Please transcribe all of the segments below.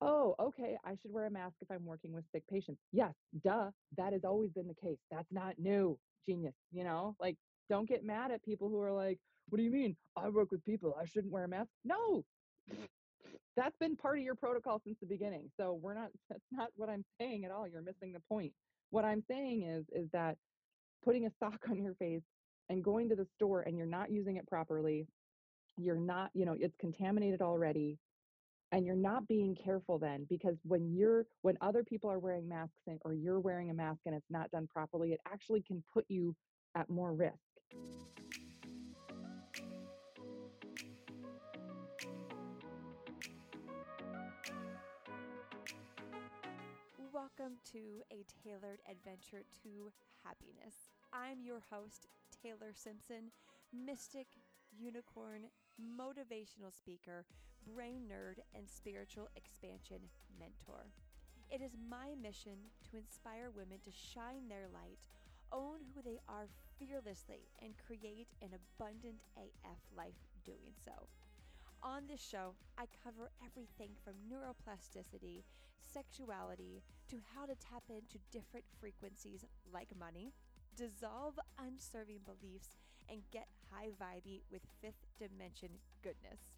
"Oh, okay, I should wear a mask if I'm working with sick patients." Yes, duh, that has always been the case. That's not new. Genius, you know? Like, don't get mad at people who are like, "What do you mean? I work with people, I shouldn't wear a mask." No! That's been part of your protocol since the beginning. So we're not that's not what I'm saying at all. You're missing the point. What I'm saying is is that putting a sock on your face and going to the store and you're not using it properly, you're not, you know, it's contaminated already and you're not being careful then because when you're when other people are wearing masks and, or you're wearing a mask and it's not done properly, it actually can put you at more risk. Welcome to a tailored adventure to happiness. I'm your host, Taylor Simpson, mystic, unicorn, motivational speaker, brain nerd, and spiritual expansion mentor. It is my mission to inspire women to shine their light, own who they are fearlessly, and create an abundant AF life doing so. On this show, I cover everything from neuroplasticity, sexuality, to how to tap into different frequencies like money, dissolve unserving beliefs, and get high vibey with fifth dimension goodness.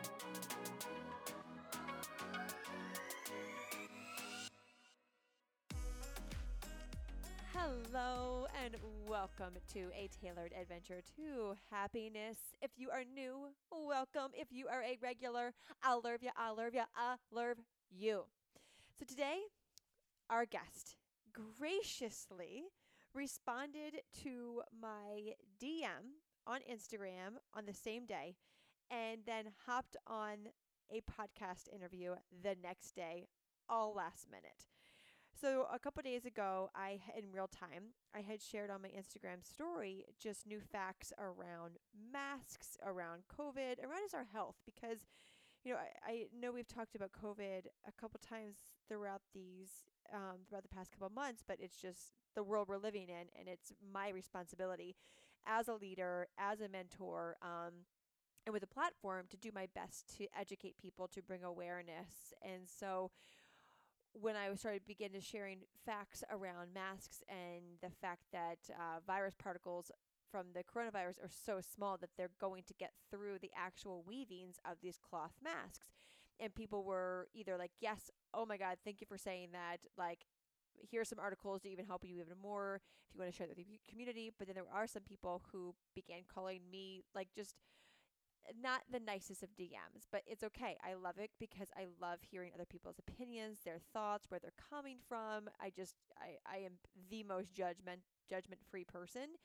Hello, and welcome to a tailored adventure to happiness. If you are new, welcome. If you are a regular, I'll love you, I'll love you, I'll love you. So today, our guest graciously responded to my DM on Instagram on the same day and then hopped on a podcast interview the next day, all last minute. So a couple days ago, I in real time, I had shared on my Instagram story just new facts around masks, around COVID, around just our health because you know, I, I know we've talked about COVID a couple times throughout these um, throughout the past couple months, but it's just the world we're living in, and it's my responsibility as a leader, as a mentor, um, and with a platform to do my best to educate people, to bring awareness, and so when I started begin to sharing facts around masks and the fact that uh, virus particles from the coronavirus are so small that they're going to get through the actual weavings of these cloth masks, and people were either like, "Yes, oh my God, thank you for saying that," like. Here's some articles to even help you even more if you want to share with the community. But then there are some people who began calling me like just not the nicest of DMs, but it's okay. I love it because I love hearing other people's opinions, their thoughts, where they're coming from. I just I, I am the most judgment judgment free person.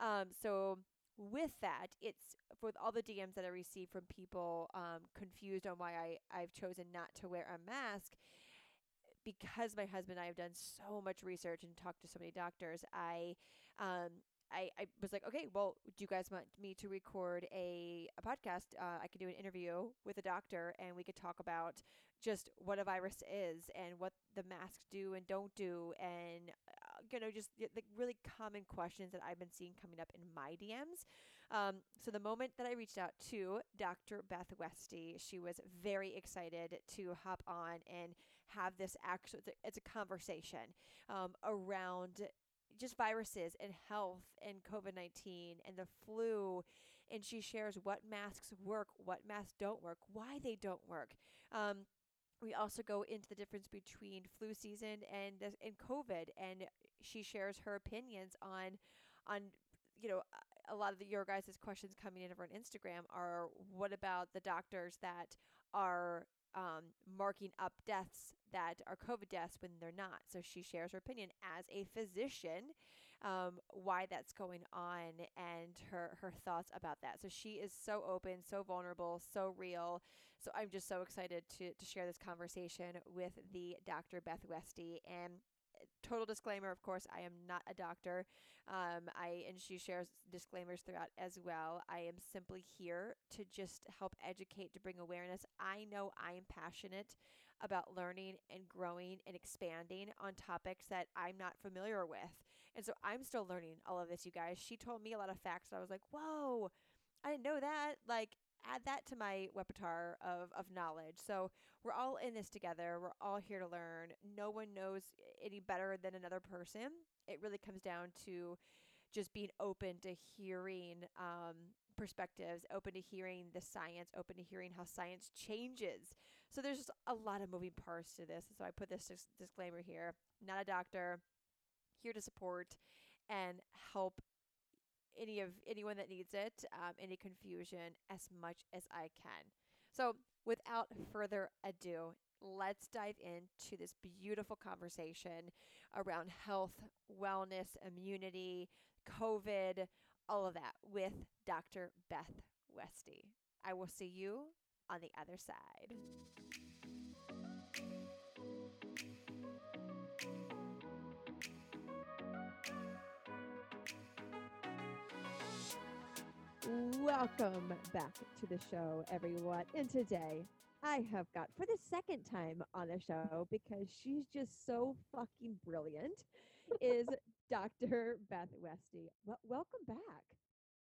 Um, so with that, it's with all the DMs that I receive from people um, confused on why I, I've chosen not to wear a mask. Because my husband and I have done so much research and talked to so many doctors, I um, I, I was like, okay, well, do you guys want me to record a, a podcast? Uh, I could do an interview with a doctor and we could talk about just what a virus is and what the masks do and don't do. And, uh, you know, just the really common questions that I've been seeing coming up in my DMs. Um, so the moment that I reached out to Dr. Beth Westie, she was very excited to hop on and have this actual, it's a, it's a conversation um, around just viruses and health and COVID 19 and the flu. And she shares what masks work, what masks don't work, why they don't work. Um, we also go into the difference between flu season and and COVID, and she shares her opinions on on you know a lot of the, your guys' questions coming in over on Instagram are what about the doctors that are um, marking up deaths that are COVID deaths when they're not. So she shares her opinion as a physician, um, why that's going on and her her thoughts about that. So she is so open, so vulnerable, so real. So I'm just so excited to to share this conversation with the Dr. Beth Westie and total disclaimer, of course, I am not a doctor. Um, I and she shares disclaimers throughout as well. I am simply here to just help educate, to bring awareness. I know I am passionate about learning and growing and expanding on topics that I'm not familiar with. And so I'm still learning all of this, you guys. She told me a lot of facts. I was like, whoa, I didn't know that. Like, add that to my repertoire of, of knowledge. So we're all in this together. We're all here to learn. No one knows any better than another person. It really comes down to just being open to hearing um, perspectives, open to hearing the science, open to hearing how science changes. So there's just a lot of moving parts to this. So I put this dis- disclaimer here. Not a doctor, here to support and help any of anyone that needs it, um, any confusion as much as I can. So, without further ado, let's dive into this beautiful conversation around health, wellness, immunity, COVID, all of that with Dr. Beth Westie. I will see you on the other side. Welcome back to the show, everyone. And today I have got for the second time on the show because she's just so fucking brilliant is Dr. Beth Westie. Well, welcome back.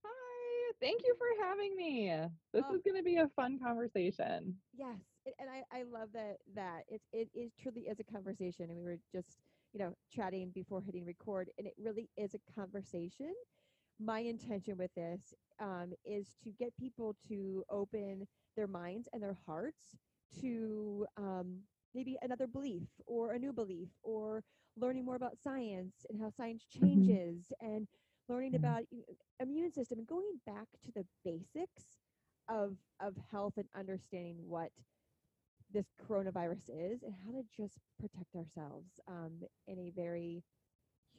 Hi, thank you for having me. This Oh. is going to be a fun conversation. Yes, and I, I love that that it it is truly is a conversation, and we were just you know chatting before hitting record, and it really is a conversation. My intention with this um, is to get people to open their minds and their hearts to um, maybe another belief or a new belief or learning more about science and how science changes and learning Yeah. about immune system and going back to the basics of of health and understanding what this coronavirus is and how to just protect ourselves um, in a very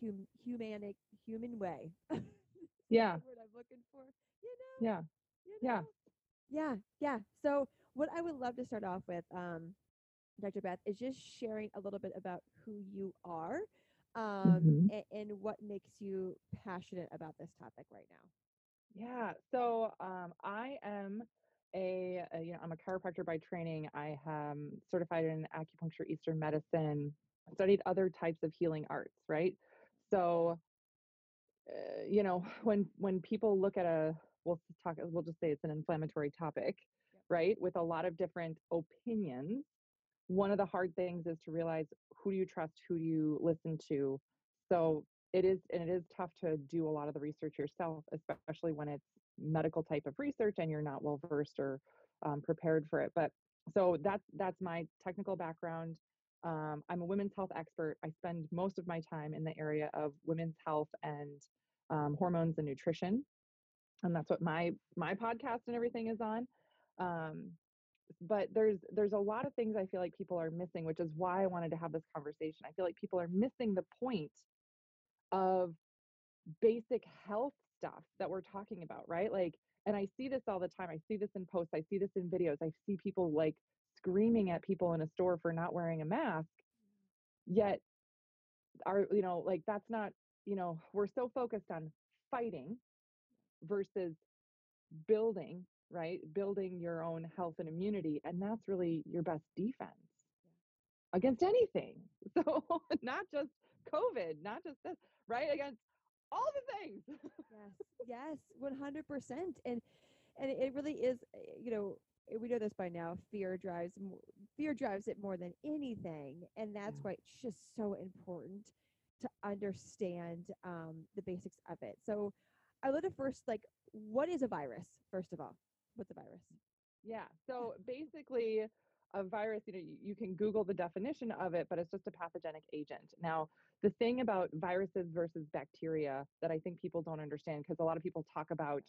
hum- humanic human way. Yeah, word I'm looking for. You know, yeah, you yeah. Yeah, yeah. So what I would love to start off with, um, Dr. Beth, is just sharing a little bit about who you are um, Mhm. a- and what makes you passionate about this topic right now. Yeah. So um, I am a, a, you know, I'm a chiropractor by training. I am certified in acupuncture, Eastern medicine, studied other types of healing arts, right? So, uh, you know, when when people look at a, we'll talk, we'll just say it's an inflammatory topic, Yep. right? With a lot of different opinions. One of the hard things is to realize who do you trust, who do you listen to. So it is, and it is tough to do a lot of the research yourself, especially when it's medical type of research and you're not well versed or um, prepared for it. But so that's that's my technical background. Um, I'm a women's health expert. I spend most of my time in the area of women's health and um, hormones and nutrition, and that's what my my podcast and everything is on. Um, but there's there's a lot of things I feel like people are missing, which is why I wanted to have this conversation. I feel like people are missing the point of basic health stuff that we're talking about, right? Like, and I see this all the time. I see this in posts, I see this in videos. I see people like screaming at people in a store for not wearing a mask. Yet are, you know, like that's not, you know, we're so focused on fighting versus building, right? Building your own health and immunity. And that's really your best defense against anything. So not just COVID, not just this, right? Against all the things. Yes, yes, one hundred percent, and and it really is. uh, You know, uh, we know this by now. Fear drives fear drives it more than anything, and that's Yeah. why it's just so important to understand um, the basics of it. So, I would have first like, what is a virus? First of all, what's a virus? Yeah. So basically, a virus, you know, you, you can Google the definition of it, but it's just a pathogenic agent. Now, the thing about viruses versus bacteria that I think people don't understand, because a lot of people talk about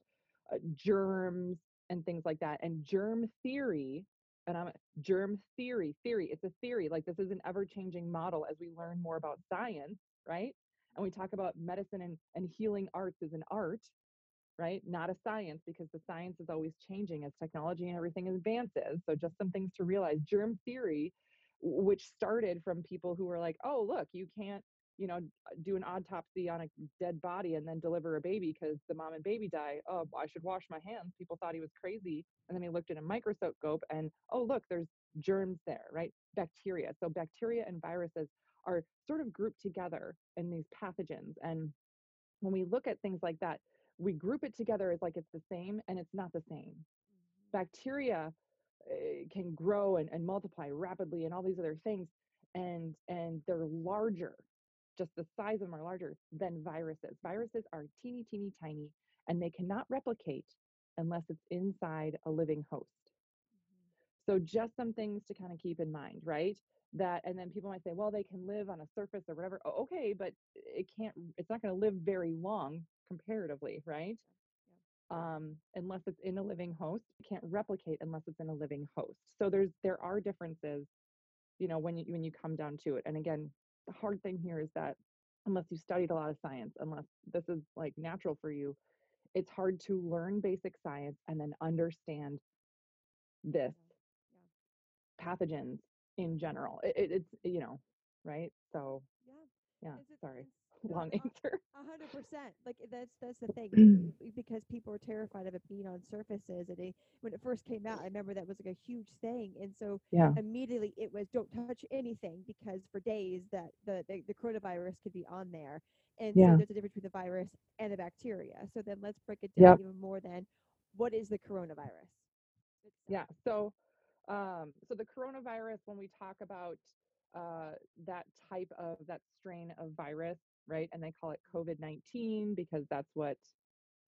uh, germs and things like that, and germ theory. And I'm germ theory, theory. It's a theory. Like this is an ever-changing model as we learn more about science, right? And we talk about medicine and, and healing arts as an art, right? Not a science because the science is always changing as technology and everything advances. So just some things to realize. Germ theory, which started from people who were like, oh, look, you can't you know, do an autopsy on a dead body and then deliver a baby because the mom and baby die. Oh, I should wash my hands. People thought he was crazy. And then he looked at a microscope and, oh, look, there's germs there, right? Bacteria. So bacteria and viruses are sort of grouped together in these pathogens. And when we look at things like that, we group it together as like it's the same, and it's not the same. Bacteria uh, can grow and, and multiply rapidly and all these other things and and they're larger just the size of them are larger than viruses. Viruses are teeny teeny tiny and they cannot replicate unless it's inside a living host. So just some things to kind of keep in mind right? That and then people might say well they can live on a surface or whatever. Okay but it can't it's not going to live very long comparatively right? Um, unless it's in a living host it can't replicate unless it's in a living host. So there's there are differences you know when you when you come down to it. And again the hard thing here is that unless you studied a lot of science unless this is like natural for you it's hard to learn basic science and then understand this Yeah. pathogens in general. It, it, it's you know right? So Yeah. yeah sorry no, long a- answer A hundred percent. Like that's that's the thing because people were terrified of it being on surfaces. And it, when it first came out, I remember that was like a huge thing. And so yeah immediately it was don't touch anything because for days that the the, the coronavirus could be on there. And Yeah. so there's a difference between the virus and the bacteria. So then let's break it down Yep. even more. Then what is the coronavirus? Yeah. So, um, so the coronavirus, when we talk about uh, that type of that strain of virus, right? And they call it COVID nineteen because that's what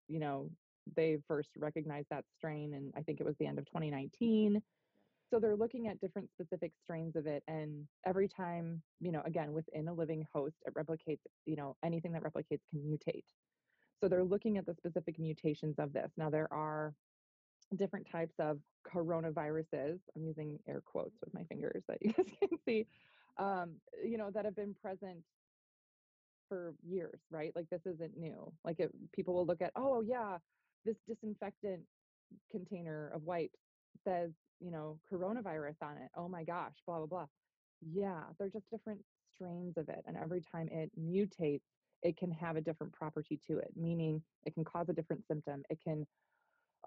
you know they first recognized that strain, and I think it was the end of 2019. So they're looking at different specific strains of it, and every time, you know, again within a living host, it replicates. You know, anything that replicates can mutate. So they're looking at the specific mutations of this. Now there are different types of coronaviruses. I'm using air quotes with my fingers that you guys can see. Um, you know, that have been present for years, right? Like this isn't new. Like it, people will look at, oh yeah, this disinfectant container of wipes says, you know, coronavirus on it. Oh my gosh, blah blah blah. Yeah, they're just different strains of it, and every time it mutates, it can have a different property to it. Meaning, it can cause a different symptom. It can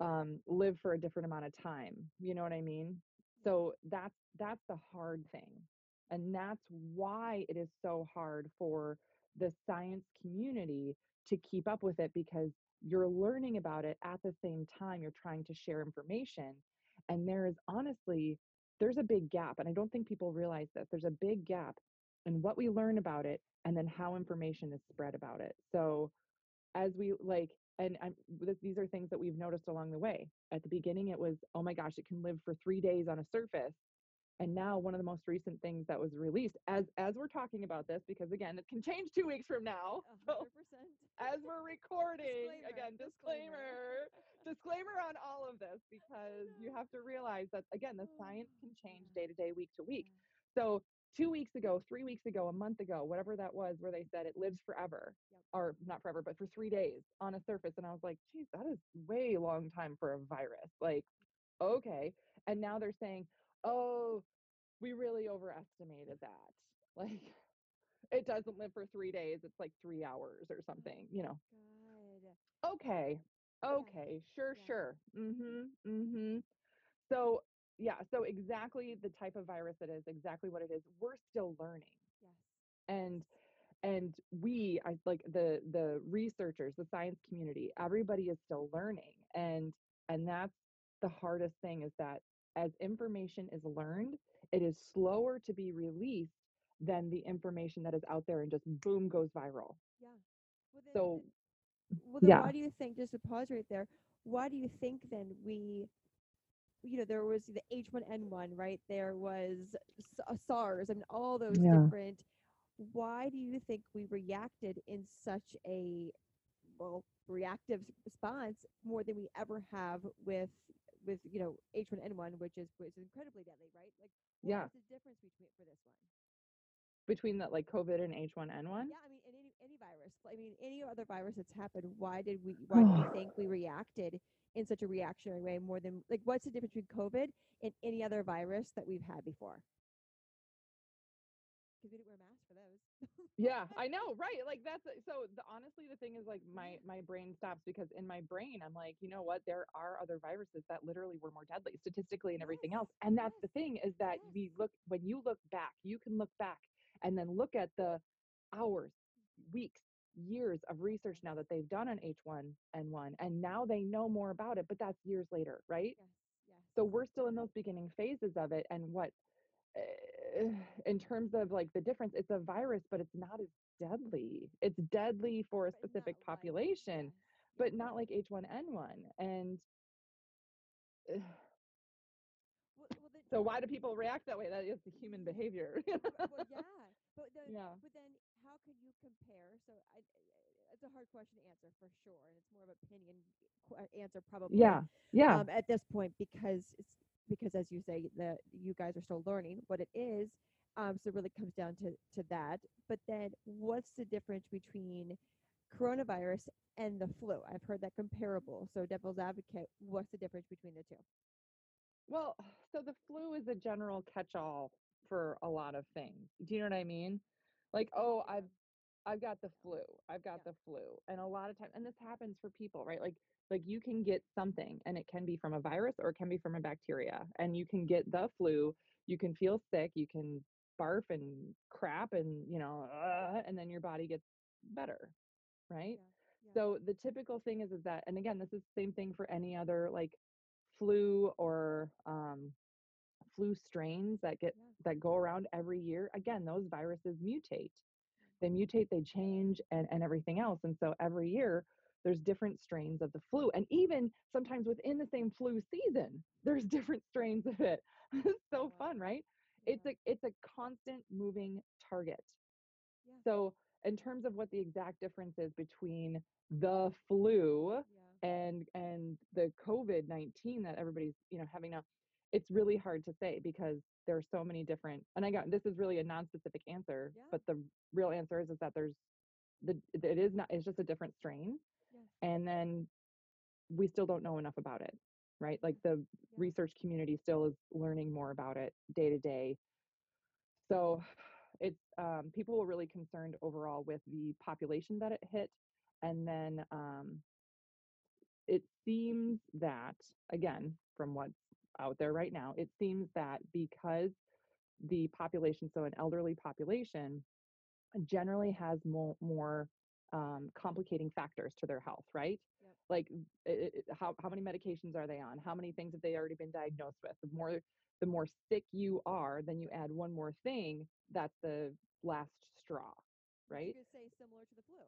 um, live for a different amount of time. You know what I mean? So that's that's the hard thing, and that's why it is so hard for the science community to keep up with it because you're learning about it at the same time you're trying to share information, and there is honestly there's a big gap, and I don't think people realize this. There's a big gap in what we learn about it and then how information is spread about it. So as we like and I'm, these are things that we've noticed along the way at the beginning it was oh my gosh it can live for three days on a surface and now one of the most recent things that was released as as we're talking about this because again it can change two weeks from now so as we're recording Disclaimer, again disclaimer. disclaimer disclaimer on all of this because you have to realize that again the science can change day to day week to week. So two weeks ago three weeks ago a month ago whatever that was where they said it lives forever Yep. or not forever but for three days on a surface and i was like geez that is way long time for a virus. Like okay. And now they're saying oh we really overestimated that. Like it doesn't live for three days it's like three hours or something you know? God. okay okay sure Yeah. sure. Mm-hmm mm-hmm. So yeah so exactly the type of virus it is exactly what it is we're still learning. Yes. and and we i like the the researchers the science community everybody is still learning. And and that's the hardest thing is that as information is learned it is slower to be released than the information that is out there and just boom goes viral Yeah. Well, then, so well, yeah. why do you think? Just to pause right there. Why do you think then we, you know, there was the H1N1, right? There was uh, SARS. I mean, all those Yeah. different. Why do you think we reacted in such a well reactive response more than we ever have with with you know H1N1, which is which is incredibly deadly, right? Like, Yeah. was the difference between for this one? between that like covid and h1n1 Yeah, I mean, in any any virus. I mean, any other virus that's happened. Why did we? Why do you think we reacted in such a reactionary way more than like? What's the difference between COVID and any other virus that we've had before? Because we didn't wear masks. Yeah, I know, right? Like that's so the honestly the thing is like my my brain stops because in my brain I'm like, you know what? There are other viruses that literally were more deadly statistically and everything else. And that's the thing is that we look when you look back, you can look back and then look at the hours, weeks, years of research now that they've done on H1N1 and now they know more about it, but that's years later, right? Yes, yes. So we're still in those beginning phases of it and what uh, in terms of like the difference, it's a virus, but it's not as deadly. It's deadly for a specific like population, yes, but not like H1N1. And uh, Well, well then, so why do people react that way? That is the human behavior. well, yeah. But then, yeah. but then, how could you compare? So, I, it's a hard question to answer for sure, and it's more of an opinion uh, answer probably. Yeah. Yeah. um, at this point because it's because as you say that you guys are still learning what it is um, so it really comes down to to that but then what's the difference between coronavirus and the flu i've heard that comparable so devil's advocate what's the difference between the two Well, so the flu is a general catch-all for a lot of things. Do you know what I mean? Like, oh, I've I've got the flu. I've got Yeah. the flu. And a lot of times and this happens for people, right? Like like you can get something and it can be from a virus or it can be from a bacteria and you can get the flu, you can feel sick, you can barf and crap and, you know, uh, and then your body gets better, right? yeah yeah So the typical thing is is that and again, this is the same thing for any other like flu or um flu strains that get yeah that go around every year. Again, those viruses mutate they mutate, they change, and, and everything else. And so every year there's different strains of the flu. And even sometimes within the same flu season, there's different strains of it. it's so wow fun, right? yeah It's a it's a constant moving target. yeah So in terms of what the exact difference is between the flu yeah and and the COVID-19 that everybody's, you know, having now, it's really hard to say because there are so many different and I got this is really a non-specific answer, yeah but the real answer is is that there's the it is not it's just a different strain and then we still don't know enough about it, right? Like the yeah research community still is learning more about it day to day. So it's um, people were really concerned overall with the population that it hit, and then um, it seems that again from what's out there right now, it seems that because the population, so an elderly population, generally has more more um, complicating factors to their health, right? yep Like i i i- how how many medications are they on? How many things have they already been diagnosed with? The more the more sick you are, then you add one more thing. That's the last straw, right? you say similar to the flu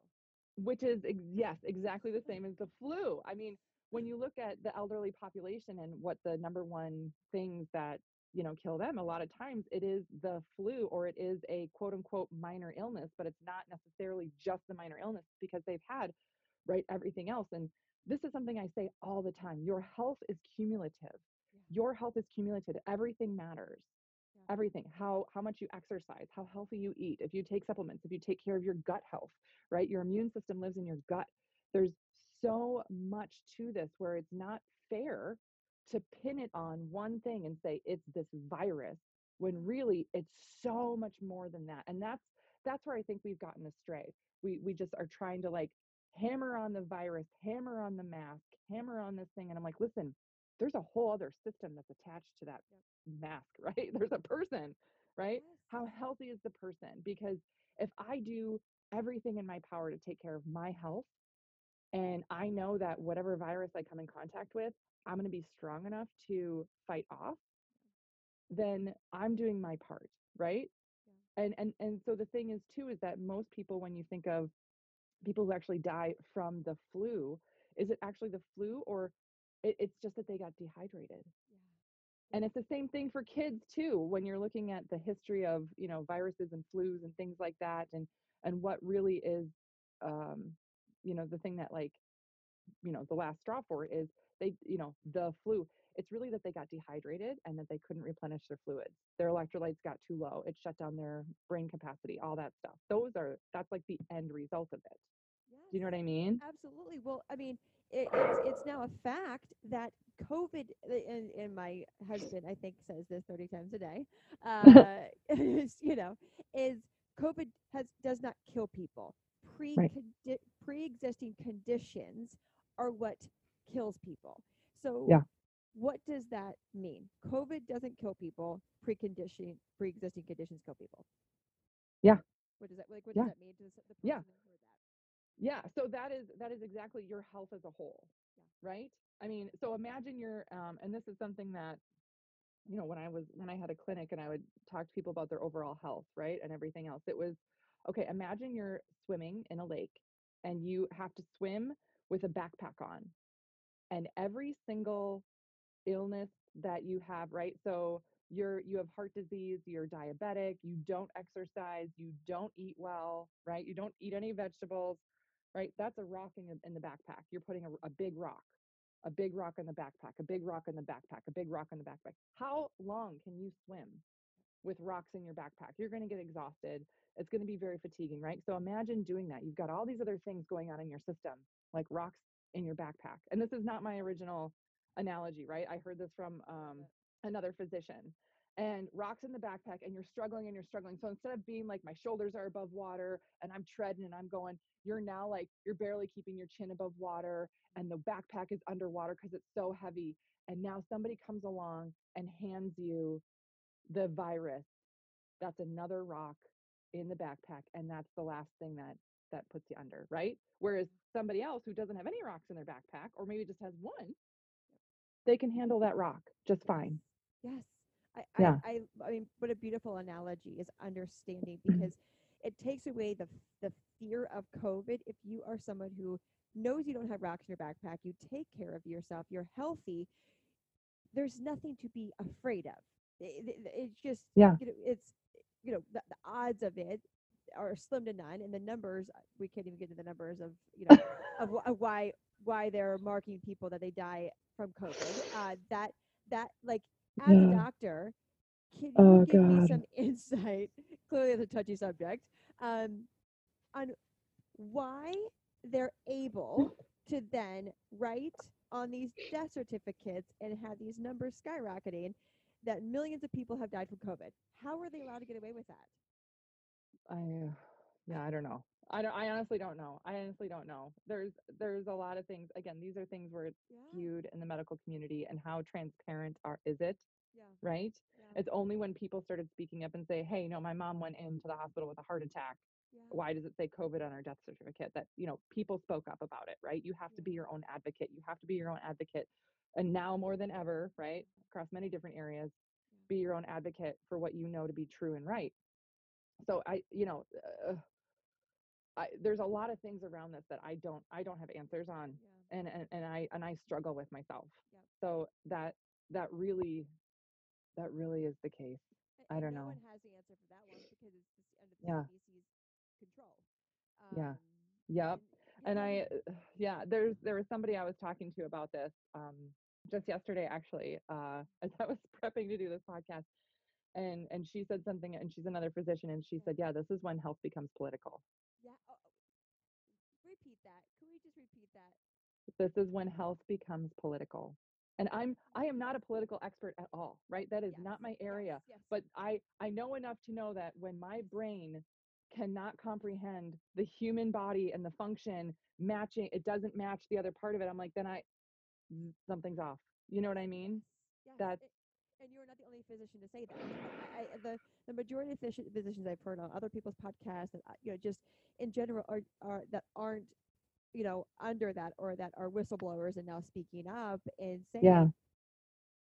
Which is ex- yes, exactly the same as the flu. I mean, when you look at the elderly population and what the number one things that you know kill them, a lot of times it is the flu or it is a quote unquote minor illness, but it's not necessarily just the minor illness because they've had right everything else. And this is something I say all the time. Your health is cumulative. yeah Your health is cumulative. Everything matters yeah everything how how much you exercise how healthy you eat if you take supplements if you take care of your gut health right your immune system lives in your gut there's so much to this where it's not fair to pin it on one thing and say it's this virus when really it's so much more than that and that's that's where i think we've gotten astray we we just are trying to like hammer on the virus hammer on the mask hammer on this thing and i'm like listen there's a whole other system that's attached to that yep mask, right? There's a person, right? yes How healthy is the person? Because if I do everything in my power to take care of my health, and I know that whatever virus I come in contact with, I'm going to be strong enough to fight off, then I'm doing my part, right? yeah And and and so the thing is too is that most people when you think of people who actually die from the flu, is it actually the flu or it, it's just that they got dehydrated? yeah and it's the same thing for kids too when you're looking at the history of you know viruses and flus and things like that and and what really is um you know the thing that like you know the last straw for is they you know the flu it's really that they got dehydrated and that they couldn't replenish their fluids their electrolytes got too low it shut down their brain capacity all that stuff those are that's like the end result of it do you know what i mean Absolutely. Well, I mean, it, it's it's now a fact that COVID, and, and my husband, I think, says this 30 times a day, uh, is, you know, is COVID has does not kill people. Pre Right. pre-existing conditions are what kills people. So Yeah. what does that mean? COVID doesn't kill people. Preconditioning pre-existing conditions kill people. Yeah. What does that like? What Yeah. does that mean to the, s- the person Yeah. Yeah, so that is that is exactly your health as a whole, right? I mean, so imagine you're, um, and this is something that, you know, when I was when I had a clinic and I would talk to people about their overall health, right, and everything else. It was, okay, imagine you're swimming in a lake and you have to swim with a backpack on, and every single illness that you have, right? So you're you have heart disease, you're diabetic, you don't exercise, you don't eat well, right? You don't eat any vegetables, right? That's a rock in, the- in the backpack. You're putting a, a big rock, a big rock in the backpack, a big rock in the backpack, a big rock in the backpack. How long can you swim with rocks in your backpack? You're going to get exhausted. It's going to be very fatiguing, right? So imagine doing that. You've got all these other things going on in your system, like rocks in your backpack. And this is not my original analogy, right? I heard this from um, another physician. And rocks in the backpack, and you're struggling and you're struggling. So instead of being like my shoulders are above water and I'm treading and I'm going, you're now like you're barely keeping your chin above water, and the backpack is underwater because it's so heavy. And now somebody comes along and hands you the virus. That's another rock in the backpack, and that's the last thing that that puts you under, right? Whereas somebody else who doesn't have any rocks in their backpack, or maybe just has one, they can handle that rock just fine. Yes. I, Yeah. I, I, I mean, what a beautiful analogy is understanding mm-hmm. because it takes away the, the fear of COVID. If you are someone who knows you don't have rocks in your backpack, you take care of yourself, you're healthy, there's nothing to be afraid of. It, it- it's just, Yeah. you know, it's, you know, the, the odds of it are slim to none. And the numbers, uh, we can't even get to the numbers of, you know, of, of why, why they're marking people that they die from COVID. Uh, that, that like, as a doctor, can you Oh, give me some insight? Clearly, it's a touchy subject. Um, on why they're able to then write on these death certificates and have these numbers skyrocketing that millions of people have died from COVID. How are they allowed to get away with that? I yeah, I don't know. I don't I honestly don't know. I honestly don't know. There's there's a lot of things. Again, these are things where it's Yeah, skewed in the medical community and how transparent are is it, yeah, right? yeah, It's only when people started speaking up and say, "Hey, no, my mom went into the hospital with a heart attack. yeah. Why does it say COVID on her death certificate?" That, you know, people spoke up about it, right? You have to be your own advocate. You have to be your own advocate. And now more than ever, right? Across many different areas, be your own advocate for what you know to be true and right. So I, you know, uh, I, there's a lot of things around this that I don't I don't have answers on yeah. and and, and I and I struggle with myself. So that that really that really is the case. I and don't no know. one has the answer for that one because it's just under the Yeah. Control. Yeah. Um, Yep. And people- I uh, yeah, there's there was somebody I was talking to about this um just yesterday actually uh as I was prepping to do this podcast and and she said something and she's another physician and she said, "Yeah, this is when health becomes political." Yeah. Oh, oh, repeat that. Could we just repeat that? this is when health becomes political and i'm i am not a political expert at all right that is not my area Yes. yes. but i i know enough to know that when my brain cannot comprehend the human body and the function matching it doesn't match the other part of it i'm like then i something's off you know what i mean Yes, that's- and you're not the only physician to say that. I, the the majority of physicians I've heard on other people's podcasts, and uh, you know, just in general, are are that aren't you know under that or that are whistleblowers and now speaking up and saying Yeah.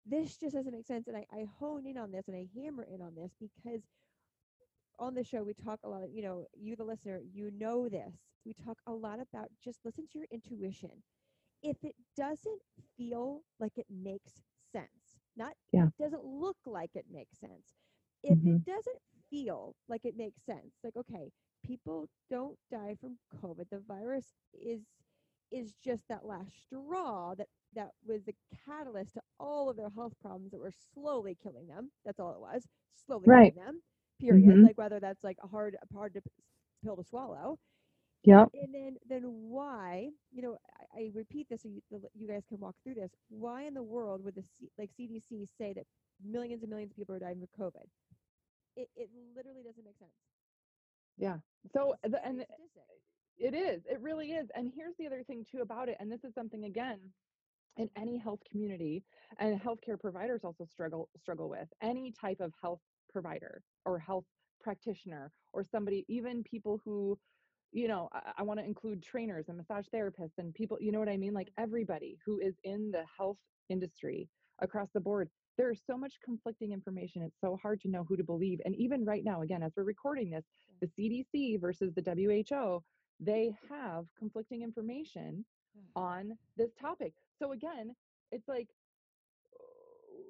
this just doesn't make sense. And I, I hone in on this and I hammer in on this because on the show we talk a lot of you know you the listener you know this we talk a lot about just listen to your intuition if it doesn't feel like it makes sense not Yeah. doesn't look like it makes sense if Mhm. it doesn't feel like it makes sense like okay people don't die from covid the virus is is just that last straw that that was the catalyst to all of their health problems that were slowly killing them that's all it was slowly Right. killing them period Mhm. like whether that's like a hard a hard to, pill to swallow yep and then then why you know I, I repeat this so you, the, you guys can walk through this why in the world would the C, like cdc say that millions and millions of people are dying from covid it, it literally doesn't make sense Yeah. So It's the, and. It is. It really is. And here's the other thing too about it. And this is something again in any health community and healthcare providers also struggle struggle with any type of health provider or health practitioner or somebody even people who you know i, I want to include trainers and massage therapists and people you know what i mean? Like everybody who is in the health industry across the board there's so much conflicting information it's so hard to know who to believe and even right now again as we're recording this the cdc versus the who they have conflicting information hmm. on this topic. So again, it's like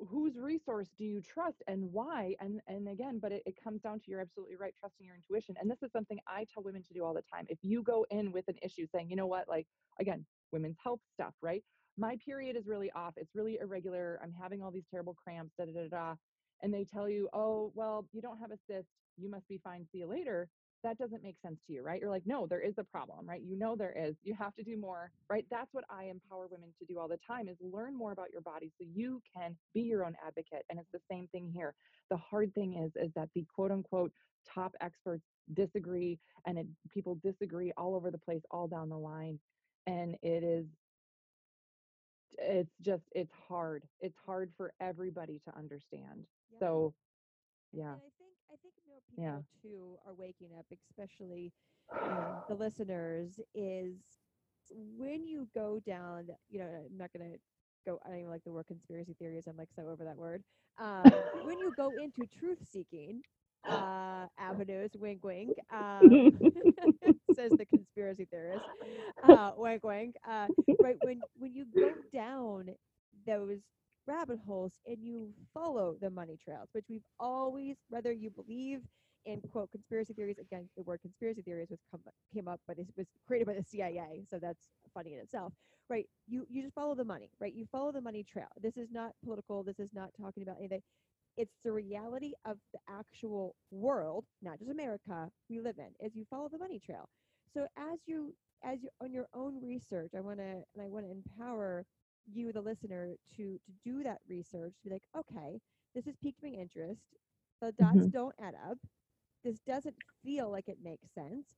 whose resource do you trust and why? And and again, but it, it comes down to you're absolutely right, trusting your intuition. And this is something I tell women to do all the time. If you go in with an issue saying, you know what, like again, women's health stuff, right? My period is really off. It's really irregular. I'm having all these terrible cramps, da da da da. And they tell you, oh, well, you don't have a cyst. You must be fine. See you later that doesn't make sense to you, right? You're like, no, there is a problem, right? You know there is. You have to do more, right? That's what I empower women to do all the time is learn more about your body so you can be your own advocate. And it's the same thing here. The hard thing is is that the quote unquote top experts disagree and it, people disagree all over the place all down the line and it is it's just it's hard. It's hard for everybody to understand. Yeah. So yeah. And I think I think people Yeah. too are waking up, especially um, the listeners, is when you go down. You know, I'm not gonna go. I don't even like the word conspiracy theories. I'm like so over that word. Um, when you go into truth seeking uh, avenues, wink, wink. Um, says the conspiracy theorist. Uh, wink, wink. Uh, right when when you go down those rabbit holes and you follow the money trails, which we've always, whether you believe in quote conspiracy theories, again, the word conspiracy theories was come, came up, but it was created by the CIA, so that's funny in itself, right? You you just follow the money, right? You follow the money trail. This is not political. This is not talking about anything. It's the reality of the actual world, not just America we live in. Is you follow the money trail. So as you as you on your own research, I want to and I want to empower you, the listener, to to do that research. To be like, okay, this has piqued my interest. The dots Mhm. don't add up. This doesn't feel like it makes sense.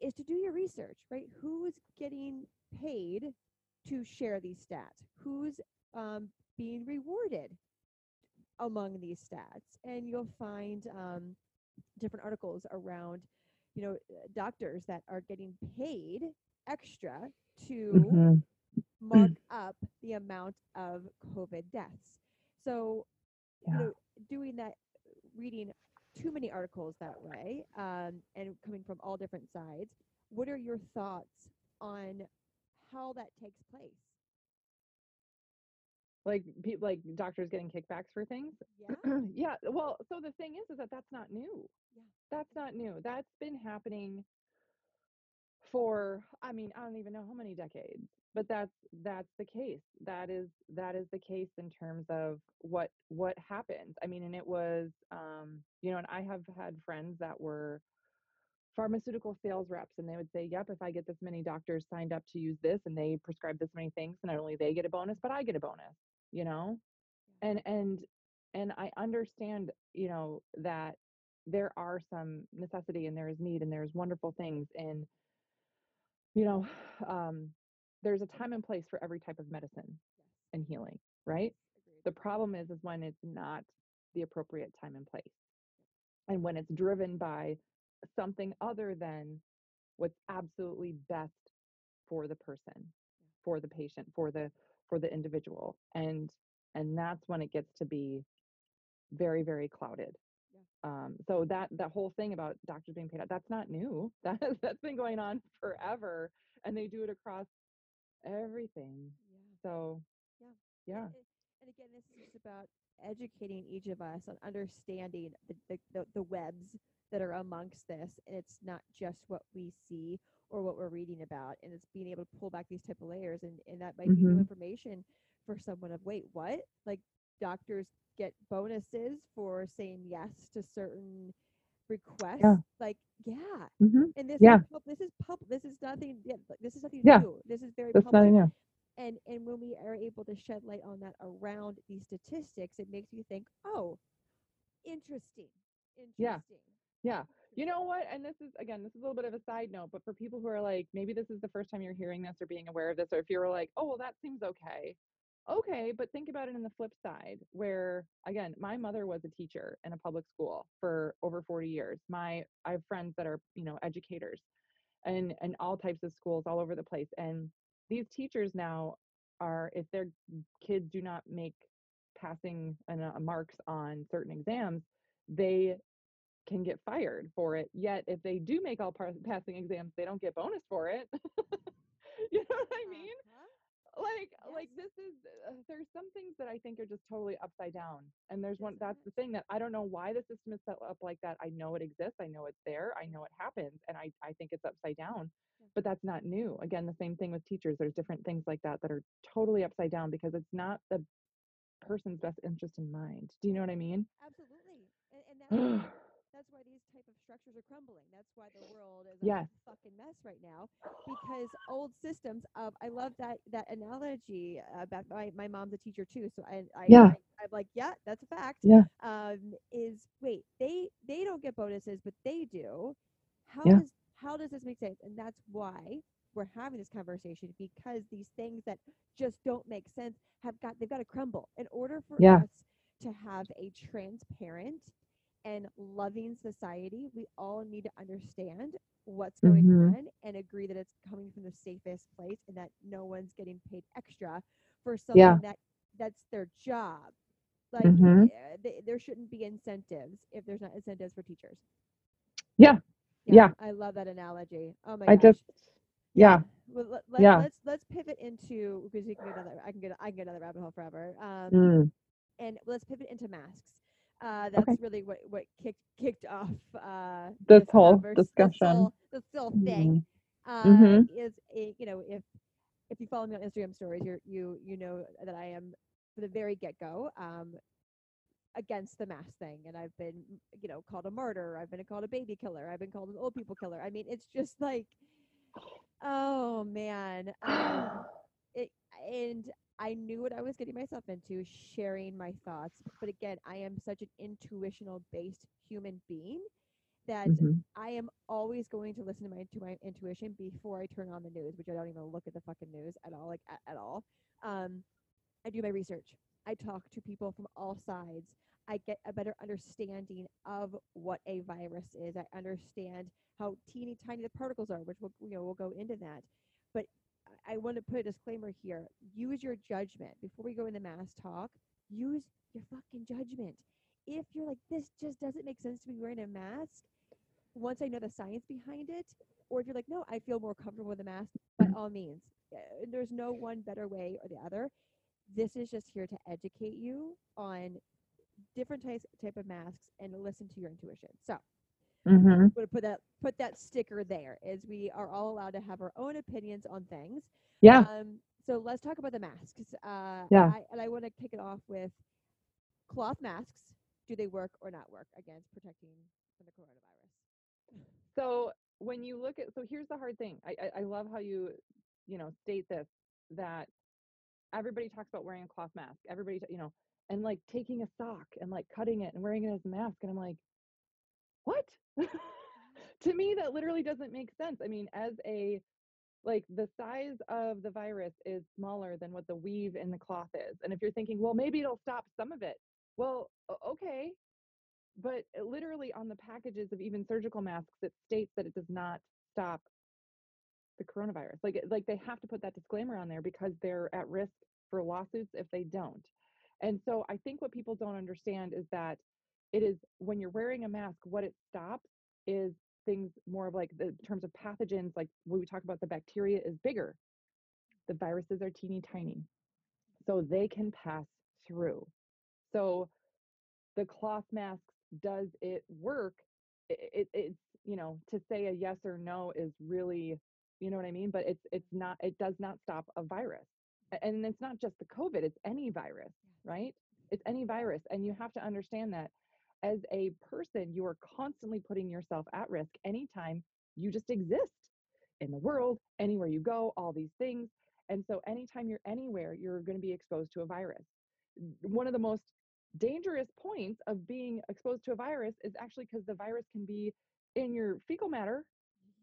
Is to do your research, right? Who's getting paid to share these stats? Who's um, being rewarded among these stats? And you'll find um, different articles around, you know, doctors that are getting paid extra to Mhm. Mark up the amount of COVID deaths. So, Yeah. you know, doing that, reading too many articles that way, um, and coming from all different sides, what are your thoughts on how that takes place? like people like doctors getting kickbacks for things Yeah. yeah well so the thing is is that that's not new Yeah. that's not new that's been happening for i mean i don't even know how many decades but that's that's the case. That is that is the case in terms of what what happens i mean and it was um you know and i have had friends that were pharmaceutical sales reps and they would say yep if i get this many doctors signed up to use this and they prescribe this many things not only they get a bonus but i get a bonus you know? And and and i understand you know that there are some necessity and there is need and there's wonderful things and you know um there's a time and place for every type of medicine and healing right? The problem is is when it's not the appropriate time and place and when it's driven by something other than what's absolutely best for the person for the patient for the for the individual and and that's when it gets to be very very clouded. Um so that that whole thing about doctors being paid out that's not new that that's been going on forever and they do it across everything Yeah. so Yeah. yeah And, and again, this is just about educating each of us on understanding the, the, the, the webs that are amongst this. And it's not just what we see or what we're reading about. And it's being able to pull back these type of layers. And, and that might be new Mhm. information for someone of, wait, what? Like doctors get bonuses for saying yes to certain requests. Like, yeah. hmm And this Yeah. is pub- this is pub this is nothing yeah, this is nothing Yeah. new. This is very that's public and and when we are able to shed light on that around these statistics it makes you think oh interesting interesting Yeah. Yeah. You know what? And this is again, this is a little bit of a side note, but for people who are like, maybe this is the first time you're hearing this or being aware of this, or if you're like, oh, well, that seems okay. Okay, but think about it in the flip side, where again, my mother was a teacher in a public school for over 40 years. My I have friends that are, you know, educators and and all types of schools all over the place. And these teachers now are, if their kids do not make passing and uh, marks on certain exams, they can get fired for it. Yet if they do make all par- passing exams, they don't get bonus for it. you know what I mean? Like like this is uh, there's some things that I think are just totally upside down. And there's Yes, one that's the thing that I don't know why the system is set up like that. I know it exists. I know it's there. I know it happens and I I think it's upside down. Yeah. But that's not new. Again, the same thing with teachers. There's different things like that that are totally upside down because it's not the person's best interest in mind. Do you know what I mean? Absolutely. And, and that's yes. that's why these structures are crumbling. That's why the world is a fucking mess right now because old systems of I love that that analogy uh, about my, my mom's a teacher too so I, I Yeah. I, am like yeah that's a fact Yeah. um is wait they they don't get bonuses but they do how Yeah. does how does this make sense and that's why we're having this conversation because these things that just don't make sense have got they've got to crumble in order for Yeah. us to have a transparent and loving society we all need to understand what's going Mhm. on and agree that it's coming from the safest place and that no one's getting paid extra for something Yeah. that that's their job like Mhm. uh, th- there shouldn't be incentives if there's not incentives for teachers Yeah. Yeah. i love that analogy oh my god. I gosh just yeah. well, let, let, Yeah. let's let's pivot into because you can get another i can get i can get another rabbit hole forever um Mm. and let's pivot into masks. Uh, that's Okay. really what, what kicked kicked off uh, This whole convers- this discussion. whole- This whole thing uh, Mhm. is a, you know if if you follow me on Instagram stories, you you you know that I am from the very get go um, against the mask thing, and I've been you know called a martyr, I've been called a baby killer, I've been called an old people killer. I mean, it's just like, oh man. Um, it and I knew what I was getting myself into, sharing my thoughts. But again, I am such an intuitional based human being that Mhm. I am always going to listen to my to my intuition before I turn on the news, which I don't even look at the fucking news at all, like at, at all. Um, I do my research. I talk to people from all sides. I get a better understanding of what a virus is. I understand how teeny tiny the particles are, which we'll you know we'll go into that. But I- want to put a disclaimer here. Use your judgment before we go into mass talk. Use your fucking judgment. If you're like this, just doesn't make sense to be wearing a mask. Once I know the science behind it, or if you're like, no, I feel more comfortable with a mask, by all means. Uh, There's no one better way or the other. This is just here to educate you on different types type of masks and listen to your intuition. So Mhm. I'm going to put that put that sticker there, as we are all allowed to have our own opinions on things. Yeah. Um, so let's talk about the masks. Uh, Yeah. I, and I want to kick it off with cloth masks. Do they work or not work against protecting from the coronavirus? So when you look at so here's the hard thing. I, I I love how you you know state this that everybody talks about wearing a cloth mask. Everybody you know and like taking a sock and like cutting it and wearing it as a mask and I'm like what? to me that literally doesn't make sense. I mean as a like the size of the virus is smaller than what the weave in the cloth is. And if you're thinking, well, maybe it'll stop some of it. Well, okay. But uh, literally on the packages of even surgical masks, it states that it does not stop the coronavirus. Like, like they have to put that disclaimer on there because they're at risk for lawsuits if they don't. And so I think what people don't understand is that it is when you're wearing a mask, what it stops is things more of like the in terms of pathogens, like when we talk about the bacteria is bigger. The viruses are teeny tiny. So they can pass through. So the cloth masks, does it work? It, it it's you know, to say a yes or no is really, you know what I mean? But it's it's not it does not stop a virus. And it's not just the COVID, it's any virus, right? It's any virus. And you have to understand that as a person, you are constantly putting yourself at risk anytime you just exist in the world, anywhere you go, all these things. And so anytime you're anywhere, you're going to be exposed to a virus. One of the most dangerous points of being exposed to a virus is actually because the virus can be in your fecal matter.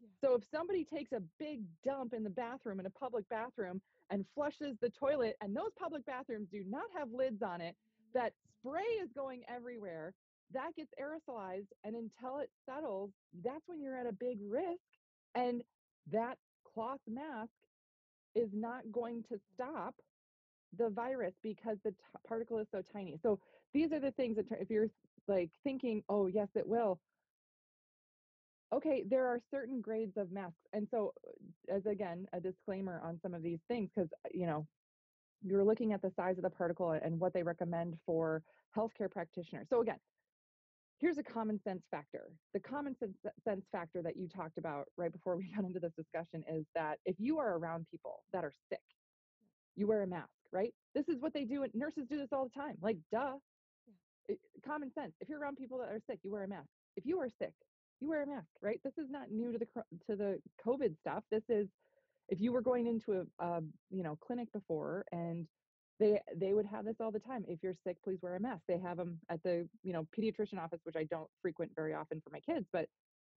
Yeah. So if somebody takes a big dump in the bathroom in a public bathroom and flushes the toilet and those public bathrooms do not have lids on it, that spray is going everywhere. That gets aerosolized and until it settles, that's when you're at a big risk and that cloth mask is not going to stop the virus because the t- particle is so tiny. So these are the things that if you're like thinking, "Oh, yes it will." Okay, there are certain grades of masks. And so uh, as again, a disclaimer on some of these things cuz you know, you're looking at the size of the particle and what they recommend for healthcare practitioners. So again, here's a common sense factor. The common sense, sense factor that you talked about right before we got into this discussion is that if you are around people that are sick, you wear a mask, right? This is what they do. And nurses do this all the time. Like, duh. It- common sense. If you're around people that are sick, you wear a mask. If you are sick, you wear a mask, right? This is not new to the to the COVID stuff. This is if you were going into a, a you know clinic before and they they would have this all the time if you're sick please wear a mask. They have them at the you know pediatrician office which i don't frequent very often for my kids but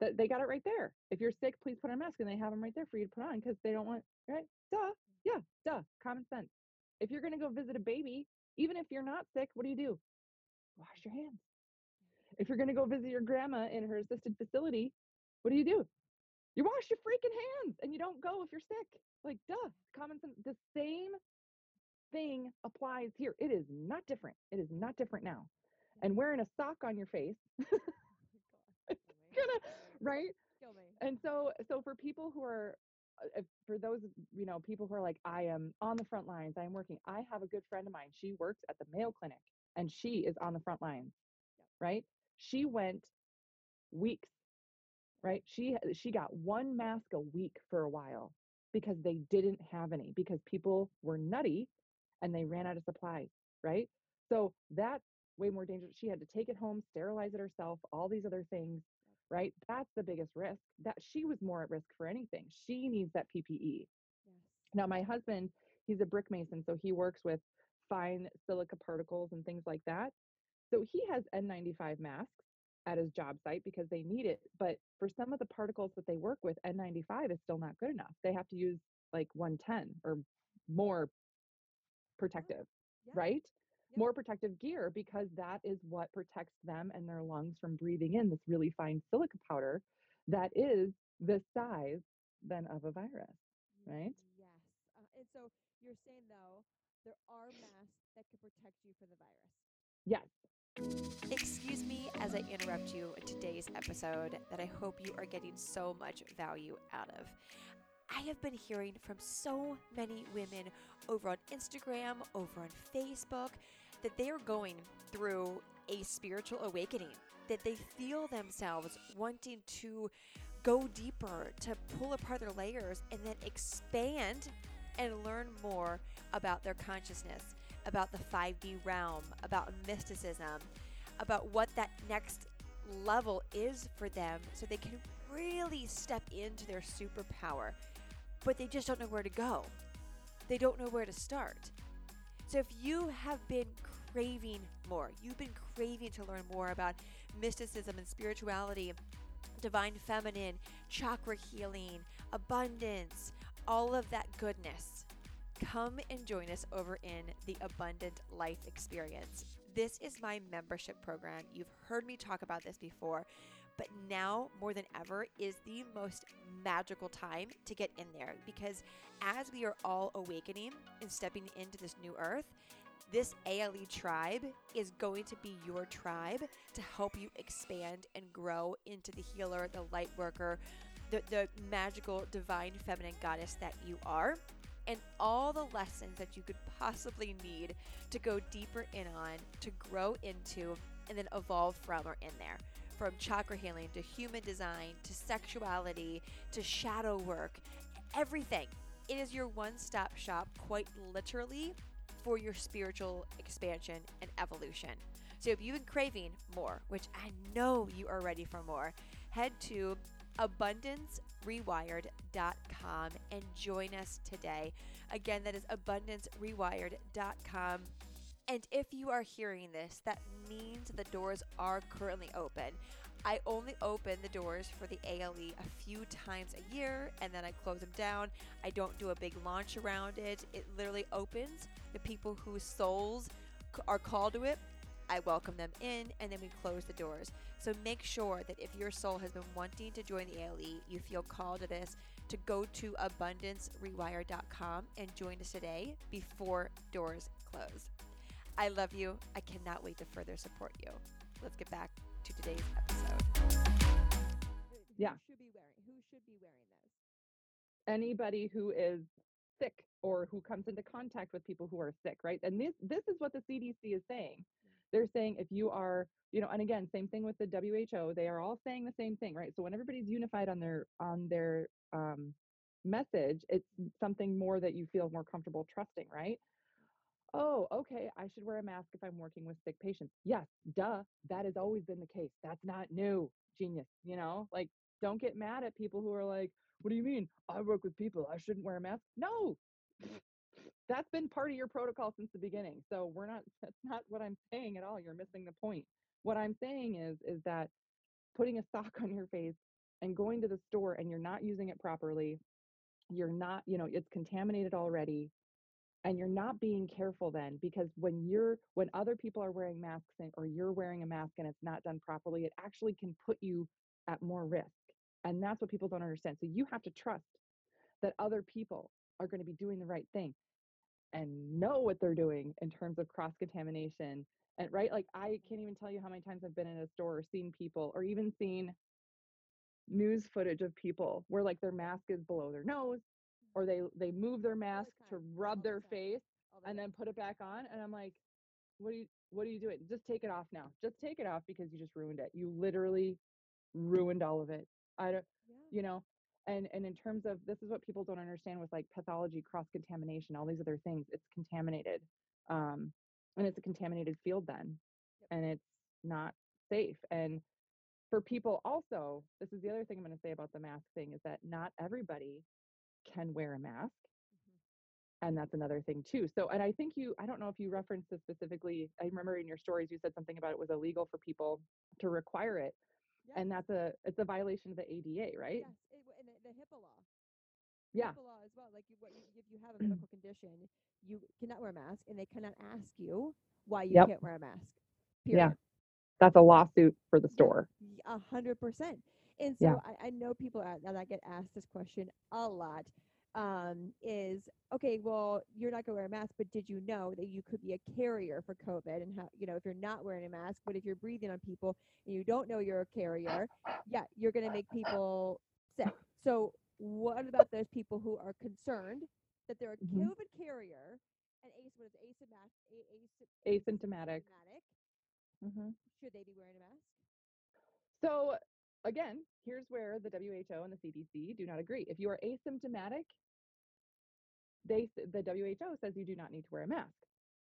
th- they got it right there. If you're sick please put on a mask and they have them right there for you to put on because they don't want right? Duh yeah duh common sense. If you're going to go visit a baby even if you're not sick what do you do? Wash your hands. If you're going to go visit your grandma in her assisted facility what do you do? You wash your freaking hands and you don't go if you're sick. Like, duh, common sense. The same thing applies here. It is not different. It is not different now. And wearing a sock on your face, gonna, right? Kill me. And so, so for people who are, uh, for those, you know, people who are like, I am on the front lines, I am working. I have a good friend of mine. She works at the Mayo Clinic and she is on the front lines, right? She went weeks right she she got one mask a week for a while because they didn't have any because people were nutty and they ran out of supplies right so that's way more dangerous she had to take it home sterilize it herself all these other things right that's the biggest risk that she was more at risk for anything she needs that ppe Yes. now my husband he's a brick mason so he works with fine silica particles and things like that so he has n95 masks at his job site because they need it. But for some of the particles that they work with, N95 is still not good enough. They have to use like 110 or more protective, Yeah. right? Yep. More protective gear because that is what protects them and their lungs from breathing in this really fine silica powder that is the size then of a virus. right? Yes. Uh, and so you're saying though there are masks that can protect you from the virus. Yes. Excuse me as I interrupt you in today's episode that I hope you are getting so much value out of. I have been hearing from so many women over on Instagram, over on Facebook, that they are going through a spiritual awakening, that they feel themselves wanting to go deeper, to pull apart their layers, and then expand and learn more about their consciousness, about the 5D realm, about mysticism, about what that next level is for them so they can really step into their superpower. But they just don't know where to go. They don't know where to start. So if you have been craving more, you've been craving to learn more about mysticism and spirituality, divine feminine, chakra healing, abundance, all of that goodness, come and join us over in the Abundant Life Experience. This is my membership program. You've heard me talk about this before, but now more than ever is the most magical time to get in there because as we are all awakening and stepping into this new earth, this ALE tribe is going to be your tribe to help you expand and grow into the healer, the light worker, the, the magical divine feminine goddess that you are and all the lessons that you could possibly need to go deeper in on, to grow into, and then evolve from are in there. From chakra healing to human design to sexuality to shadow work, everything. It is your one stop shop, quite literally, for your spiritual expansion and evolution. So if you've been craving more, which I know you are ready for more, head to abundancerewired.com and join us today. Again, that is abundancerewired.com. And if you are hearing this, that means the doors are currently open. I only open the doors for the ALE a few times a year and then I close them down. I don't do a big launch around it. It literally opens. The people whose souls are called to it, I welcome them in and then we close the doors. So make sure that if your soul has been wanting to join the ALE, you feel called to this, to go to abundancerewired.com and join us today before doors close. I love you. I cannot wait to further support you. Let's get back to today's episode. Yeah. Who should be wearing? Who should be wearing those? anybody who is sick or who comes into contact with people who are sick, right? And this this is what the CDC is saying. They're saying if you are, you know, and again, same thing with the WHO. They are all saying the same thing, right? So when everybody's unified on their on their um, message, it's something more that you feel more comfortable trusting, right? Oh, okay. I should wear a mask if I'm working with sick patients. Yes, duh. That has always been the case. That's not new. Genius. You know, like don't get mad at people who are like, what do you mean? I work with people. I shouldn't wear a mask. No, that's been part of your protocol since the beginning. So we're not, that's not what I'm saying at all. You're missing the point. What I'm saying is, is that putting a sock on your face and going to the store and you're not using it properly, you're not, you know, it's contaminated already and you're not being careful then because when you're when other people are wearing masks and, or you're wearing a mask and it's not done properly it actually can put you at more risk and that's what people don't understand. So you have to trust that other people are going to be doing the right thing and know what they're doing in terms of cross contamination and right like i can't even tell you how many times i've been in a store or seen people or even seen news footage of people where like their mask is below their nose or they they move their mask to rub the their face the and then put it back on and i'm like what are you what are you doing? Just take it off now. Just take it off because you just ruined it. You literally ruined all of it. I don't yeah. you know and and in terms of this is what people don't understand with like pathology cross contamination all these other things it's contaminated um and it's a contaminated field then Yep. and it's not safe and for people also this is the other thing i'm going to say about the mask thing is that not everybody can wear a mask Mhm. and that's another thing too so and i think you i don't know if you referenced this specifically i remember in your stories you said something about it was illegal for people to require it Yes. and that's a it's a violation of the ada right Yes, it, and the, the HIPAA law. yeah HIPAA law as well. Like you, what you, if you have a medical condition, you cannot wear a mask, and they cannot ask you why you Yep. can't wear a mask. Yeah. That's a lawsuit for the store A hundred percent. And so Yeah. I, I know people are, that I get asked this question a lot. Um, is okay. Well, you're not gonna wear a mask, but did you know that you could be a carrier for COVID? And how you know if you're not wearing a mask, but if you're breathing on people and you don't know you're a carrier, yeah, you're gonna make people sick. So what about those people who are concerned that they're a Mhm. COVID carrier and ace what is asymptomatic? Asymptomatic asymptomatic? hmm Should they be wearing a mask? so again here's where the who and the cdc do not agree. If you are asymptomatic they the who says you do not need to wear a mask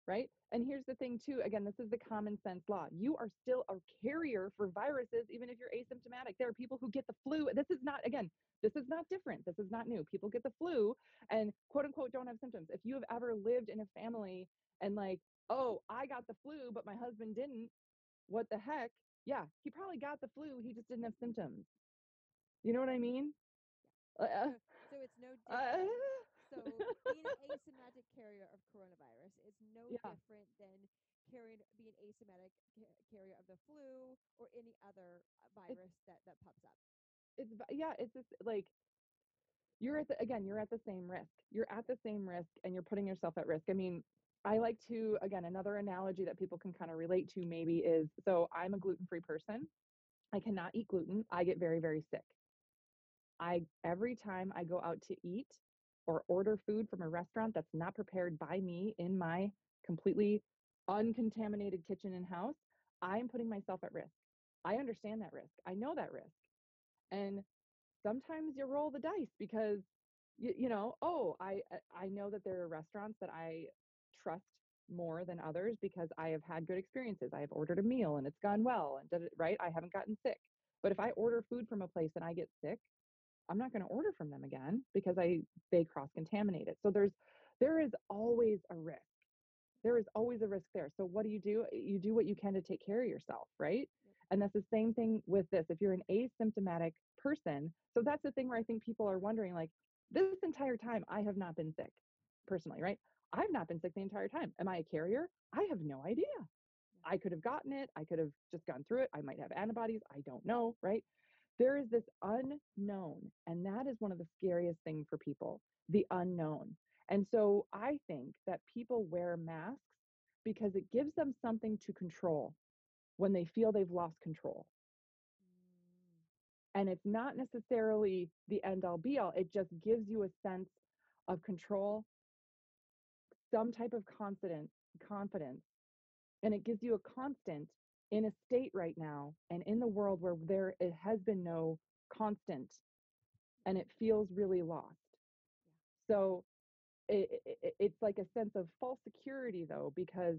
right? And here's the thing too again this is the common sense law. You are still a carrier for viruses even if you're asymptomatic. There are people who get the flu this is not again this is not different. This is not new. People get the flu and quote unquote don't have symptoms. If you have ever lived in a family and like oh i got the flu but my husband didn't what the heck yeah he probably got the flu he just didn't have symptoms you know what i mean uh, So, it's no uh. So being an asymptomatic carrier of coronavirus is no Yeah. different than carrying being asymptomatic ca- carrier of the flu or any other uh, virus that that pops up. it's yeah it's just like you're at the again you're at the same risk you're at the same risk and you're putting yourself at risk i mean i like to again another analogy that people can kind of relate to maybe is so i'm a gluten-free person. I cannot eat gluten. I get very very sick. I every time i go out to eat or order food from a restaurant that's not prepared by me in my completely uncontaminated kitchen and house i'm putting myself at risk. I understand that risk. I know that risk. And sometimes you roll the dice because you, you know oh I- i know that there are restaurants that i trust more than others because i have had good experiences. I have ordered a meal and it's gone well and did it right? I haven't gotten sick. But if i order food from a place and i get sick i'm not going to order from them again because i they cross contaminate it. So there's there is always a risk. There is always a risk there. So what do you do? You do what you can to take care of yourself right? And that's the same thing with this. If you're an asymptomatic person, so that's the thing where I think people are wondering like, this entire time, I have not been sick personally, right? I've not been sick the entire time. Am I a carrier? I have no idea. I could have gotten it. I could have just gone through it. I might have antibodies. I don't know, right? There is this unknown. And that is one of the scariest things for people the unknown. And so I think that people wear masks because it gives them something to control when they feel they've lost control. Mm. And it's not necessarily the end all be all, it just gives you a sense of control, some type of confidence, confidence, and it gives you a constant in a state right now and in the world where there it has been no constant and it feels really lost. So it, it, it's like a sense of false security though because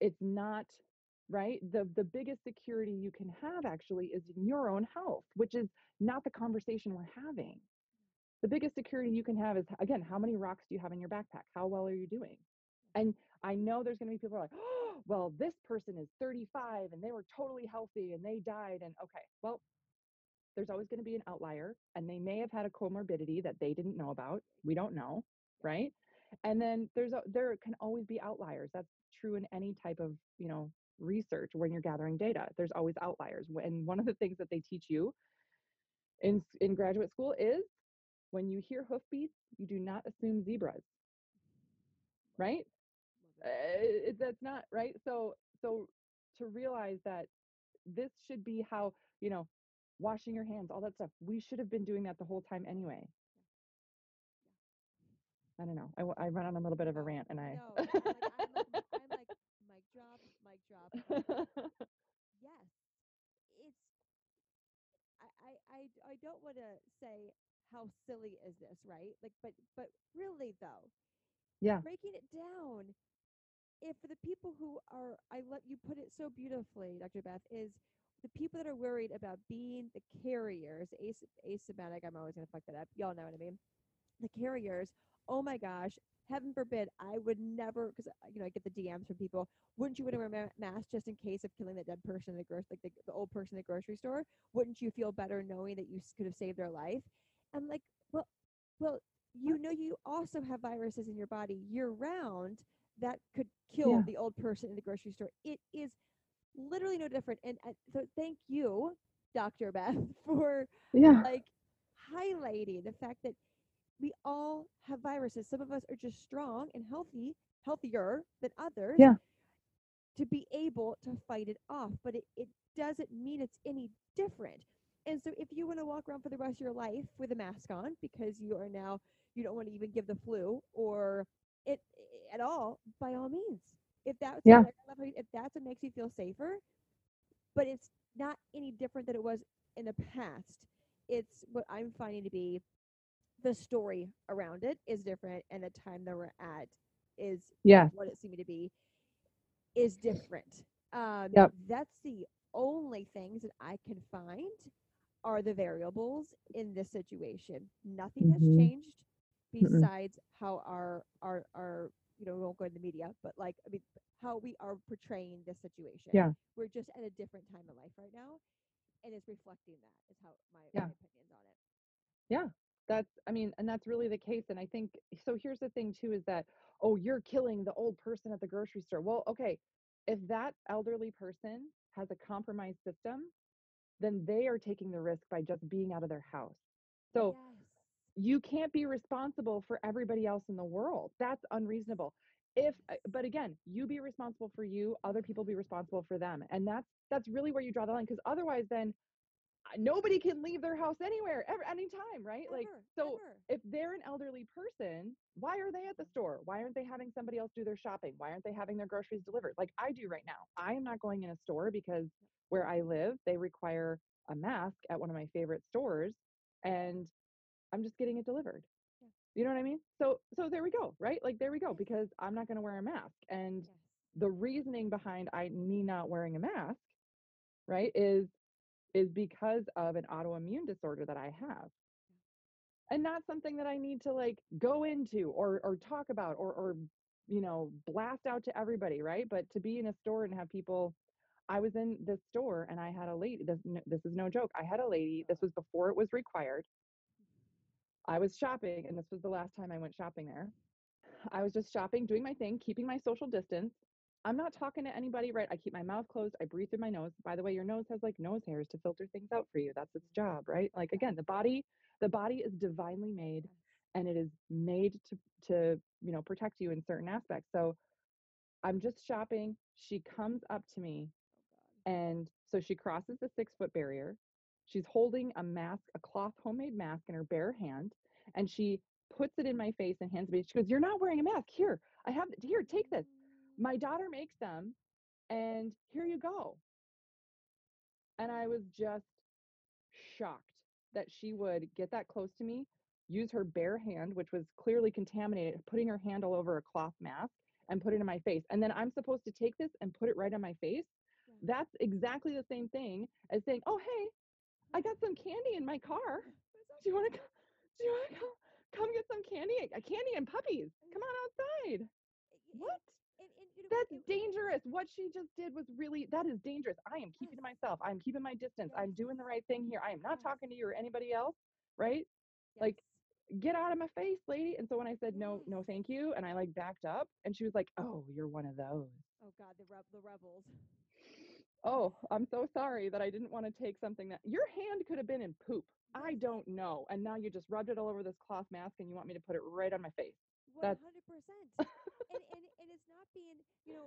it's not right? The the biggest security you can have actually is in your own health which is not the conversation we're having the biggest security you can have is again how many rocks do you have in your backpack how well are you doing mm-hmm. and i know there's going to be people who are like oh well this person is 35 and they were totally healthy and they died and okay well there's always going to be an outlier and they may have had a comorbidity that they didn't know about we don't know right and then there's a, there can always be outliers that's true in any type of you know research when you're gathering data. There's always outliers. And one of the things that they teach you in, in graduate school is when you hear hoofbeats, you do not assume zebras. Right? Uh, that's not right. So, so to realize that this should be how, you know, washing your hands, all that stuff, we should have been doing that the whole time anyway. I don't know. I, I run on a little bit of a rant and I. No, I'm like, I'm like, I'm like, mic drop, mic drop. yes, it's. I, I, I, I don't want to say how silly is this, right? Like, but, but really though, yeah. breaking it down. If for the people who are, I let you put it so beautifully, Dr. Beth, is the people that are worried about being the carriers, as, asymptomatic. I'm always going to fuck that up. Y'all know what I mean. The carriers. Oh my gosh, heaven forbid, I would never, because uh, you know I get the DMs from people. Wouldn't you want to wear a mask just in case of killing that dead person in the grocery, like the, the old person in the grocery store? Wouldn't you feel better knowing that you could have saved their life? I'm like, well, well, you know, you also have viruses in your body year round that could kill Yeah. the old person in the grocery store. It is literally no different. And uh, so, thank you, Dr. Beth, for Yeah. like highlighting the fact that we all have viruses. Some of us are just strong and healthy, healthier than others. Yeah. To be able to fight it off, but it, it doesn't mean it's any different. And so, if you want to walk around for the rest of your life with a mask on because you are now you don't want to even give the flu or it at all, by all means. If that's Yeah. what- if that's what makes you feel safer, but it's not any different than it was in the past. It's what I'm finding to be the story around it is different, and the time that we're at is Yeah. what it seemed to be is different. Um, Yep. That's the only things that I can find are the variables in this situation. Nothing has Mhm. changed Mm-mm. besides how our our our you know we won't go into the media, but like I mean how we are portraying this situation. Yeah. We're just at a different time in life right now, and it's reflecting that. Is how my, Yeah. my opinions on it. Yeah, that's i mean and that's really the case and i think so here's the thing too is that oh you're killing the old person at the grocery store well okay if that elderly person has a compromised system then they are taking the risk by just being out of their house so yes. you can't be responsible for everybody else in the world that's unreasonable if uh, but again you be responsible for you other people be responsible for them and that's that's really where you draw the line because otherwise then uh, nobody can leave their house anywhere ever anytime right like so ever. if they're an elderly person, why are they at the store? Why aren't they having somebody else do their shopping? Why aren't they having their groceries delivered? Like I do right now. I am not going in a store because where I live, they require a mask at one of my favorite stores and I'm just getting it delivered. Yeah. You know what I mean? So so there we go, right? Like there we go because I'm not going to wear a mask. And Yes. the reasoning behind I me not wearing a mask, right, is is because of an autoimmune disorder that I have. And not something that I need to like go into or or talk about or or you know, blast out to everybody, right? But to be in a store and have people I was in this store and I had a lady. This this is no joke. I had a lady. This was before it was required. I was shopping, and this was the last time I went shopping there. I was just shopping, doing my thing, keeping my social distance. I'm not talking to anybody, right? I keep my mouth closed. I breathe through my nose. By the way, your nose has like nose hairs to filter things out for you. That's its mm-hmm. job, right? Like again, the body, the body is divinely made and it is made to to, you know, protect you in certain aspects. So I'm just shopping. She comes up to me and so she crosses the six foot barrier. She's holding a mask, a cloth homemade mask in her bare hand, and she puts it in my face and hands me. She goes, You're not wearing a mask. Here, I have, here, take this. My daughter makes them, and here you go. And I was just shocked that she would get that close to me, use her bare hand, which was clearly contaminated, putting her hand all over a cloth mask and put it in my face. And then I'm supposed to take this and put it right on my face. That's exactly the same thing as saying, "Oh, hey, I got some candy in my car. Do you want to come? Do you want to come, come get some candy? Uh, Candy and puppies. Come on outside." What? And, and, you know, That's dangerous. What she just did was really that is dangerous. I am keeping to myself. I'm keeping my distance. I'm doing the right thing here. I am not Yes. talking to you or anybody else, right? like. Get out of my face, lady. And so when I said no, no, thank you, and I like backed up, and she was like, "Oh, you're one of those." Oh God, the reb- the rebels. Oh, I'm so sorry that I didn't want to take something that your hand could have been in poop. I don't know. And now you just rubbed it all over this cloth mask and you want me to put it right on my face. That's- hundred percent. And and and it's not being, you know,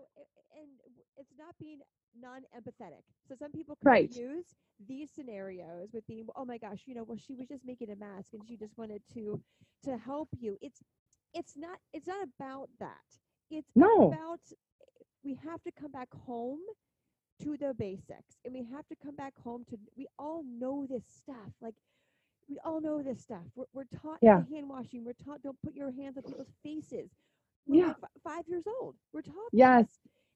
and it's not being non-empathetic. So some people Right. confuse these scenarios with being, oh my gosh, you know, well she was just making a mask and she just wanted to to help you. It's it's not it's not about that. It's No. about eh, we have to come back home to the basics and we have to come back home to we all know this stuff like we all know this stuff we're, we're taught Yeah. hand washing we're taught don't put your hands on people's faces when Yeah. we're fi- five years old we're taught Yes.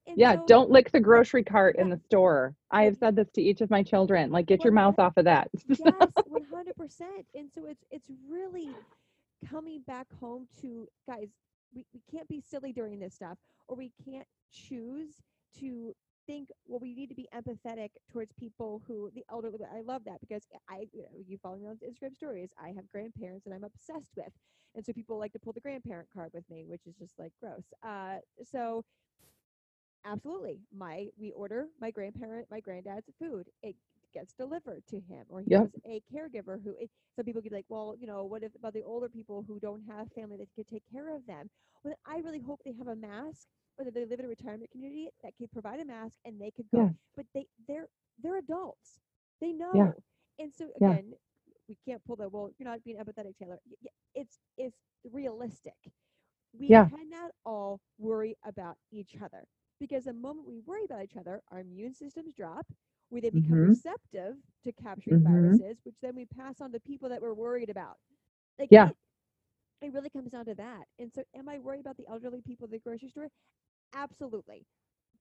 And Yeah, so- don't lick the grocery cart in the store. I have said this to each of my children. Like, get your mouth off of that. yes 100% and so it's it's really coming back home to guys we, we can't be silly during this stuff or we can't choose to think well we need to be empathetic towards people who the elderly i love that because i you, know, you follow me on instagram stories. I have grandparents that i'm obsessed with. And so people like to pull the grandparent card with me which is just like gross. Uh, so absolutely my we order my grandparent my granddad's food. It gets delivered to him or he Yep. has a caregiver who it, some people could be like well you know what if about the older people who don't have family that could take care of them? Well i really hope they have a mask whether they live in a retirement community that can provide a mask and they could go Yeah. but they they're they're adults they know Yeah. and so again we can't pull the well you're not being empathetic taylor it's it's realistic we cannot all worry about each other because the moment we worry about each other our immune systems drop we then become Mhm. receptive to capturing Mhm. viruses which then we pass on to people that we're worried about like Yeah. it, it really comes down to that and so am i worried about the elderly people at the grocery store absolutely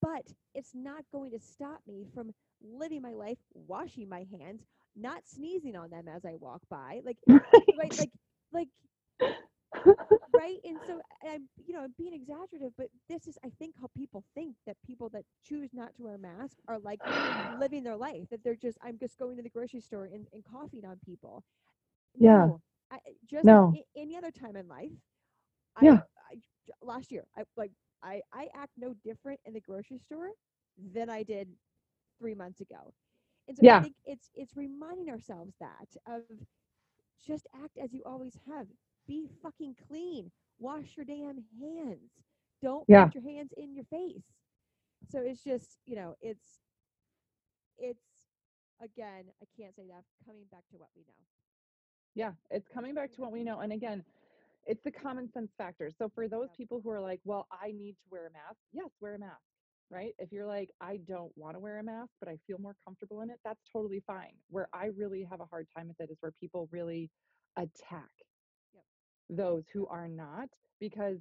but it's not going to stop me from living my life washing my hands not sneezing on them as i walk by like right like like right and so i'm you know i'm being exaggerative but this is i think how people think that people that choose not to wear a mask are like living their life that they're just i'm just going to the grocery store and, and coughing on people Yeah. no, I, just No. any other time in life Yeah. I, I last year i like i i act no different in the grocery store than i did three months ago and so Yeah. i think it's it's reminding ourselves that of just act as you always have be fucking clean wash your damn hands don't Yeah. put your hands in your face so it's just you know it's it's again i can't say enough coming back to what we know Yeah, it's coming back to what we know. And again, it's the common sense factor. So for those Yep. people who are like, well, I need to wear a mask, yes, wear a mask, right? If you're like, I don't want to wear a mask, but I feel more comfortable in it, that's totally fine. Where I really have a hard time with it is where people really attack Yep. those who are not. Because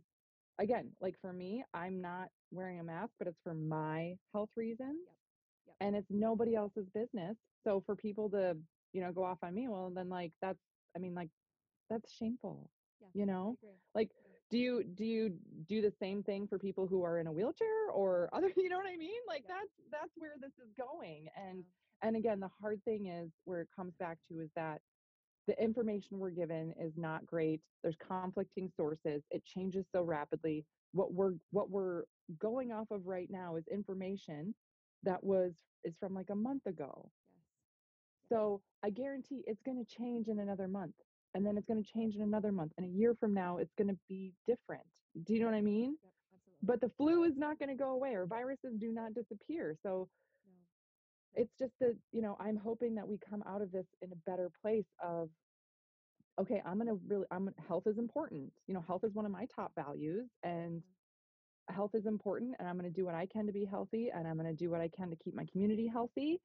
again, like for me, I'm not wearing a mask, but it's for my health reasons. Yep. And it's nobody else's business. So for people to, you know, go off on me, well, then like that's, I mean, like that's shameful you know like do you do you do the same thing for people who are in a wheelchair or other you know what i mean like Yeah. that's that's where this is going and Yeah. and again the hard thing is where it comes back to is that the information we're given is not great there's conflicting sources it changes so rapidly what we're what we're going off of right now is information that was is from like a month ago Yes. so I guarantee it's going to change in another month. And then it's going to change in another month. And a year from now, it's going to be different. Do you know what I mean? Yep. But the flu is not going to go away or viruses do not disappear. So no. it's just that, you know, I'm hoping that we come out of this in a better place of, okay, I'm going to really, I'm health is important. You know, health is one of my top values and mm-hmm. health is important. And I'm going to do what I can to be healthy and I'm going to do what I can to keep my community healthy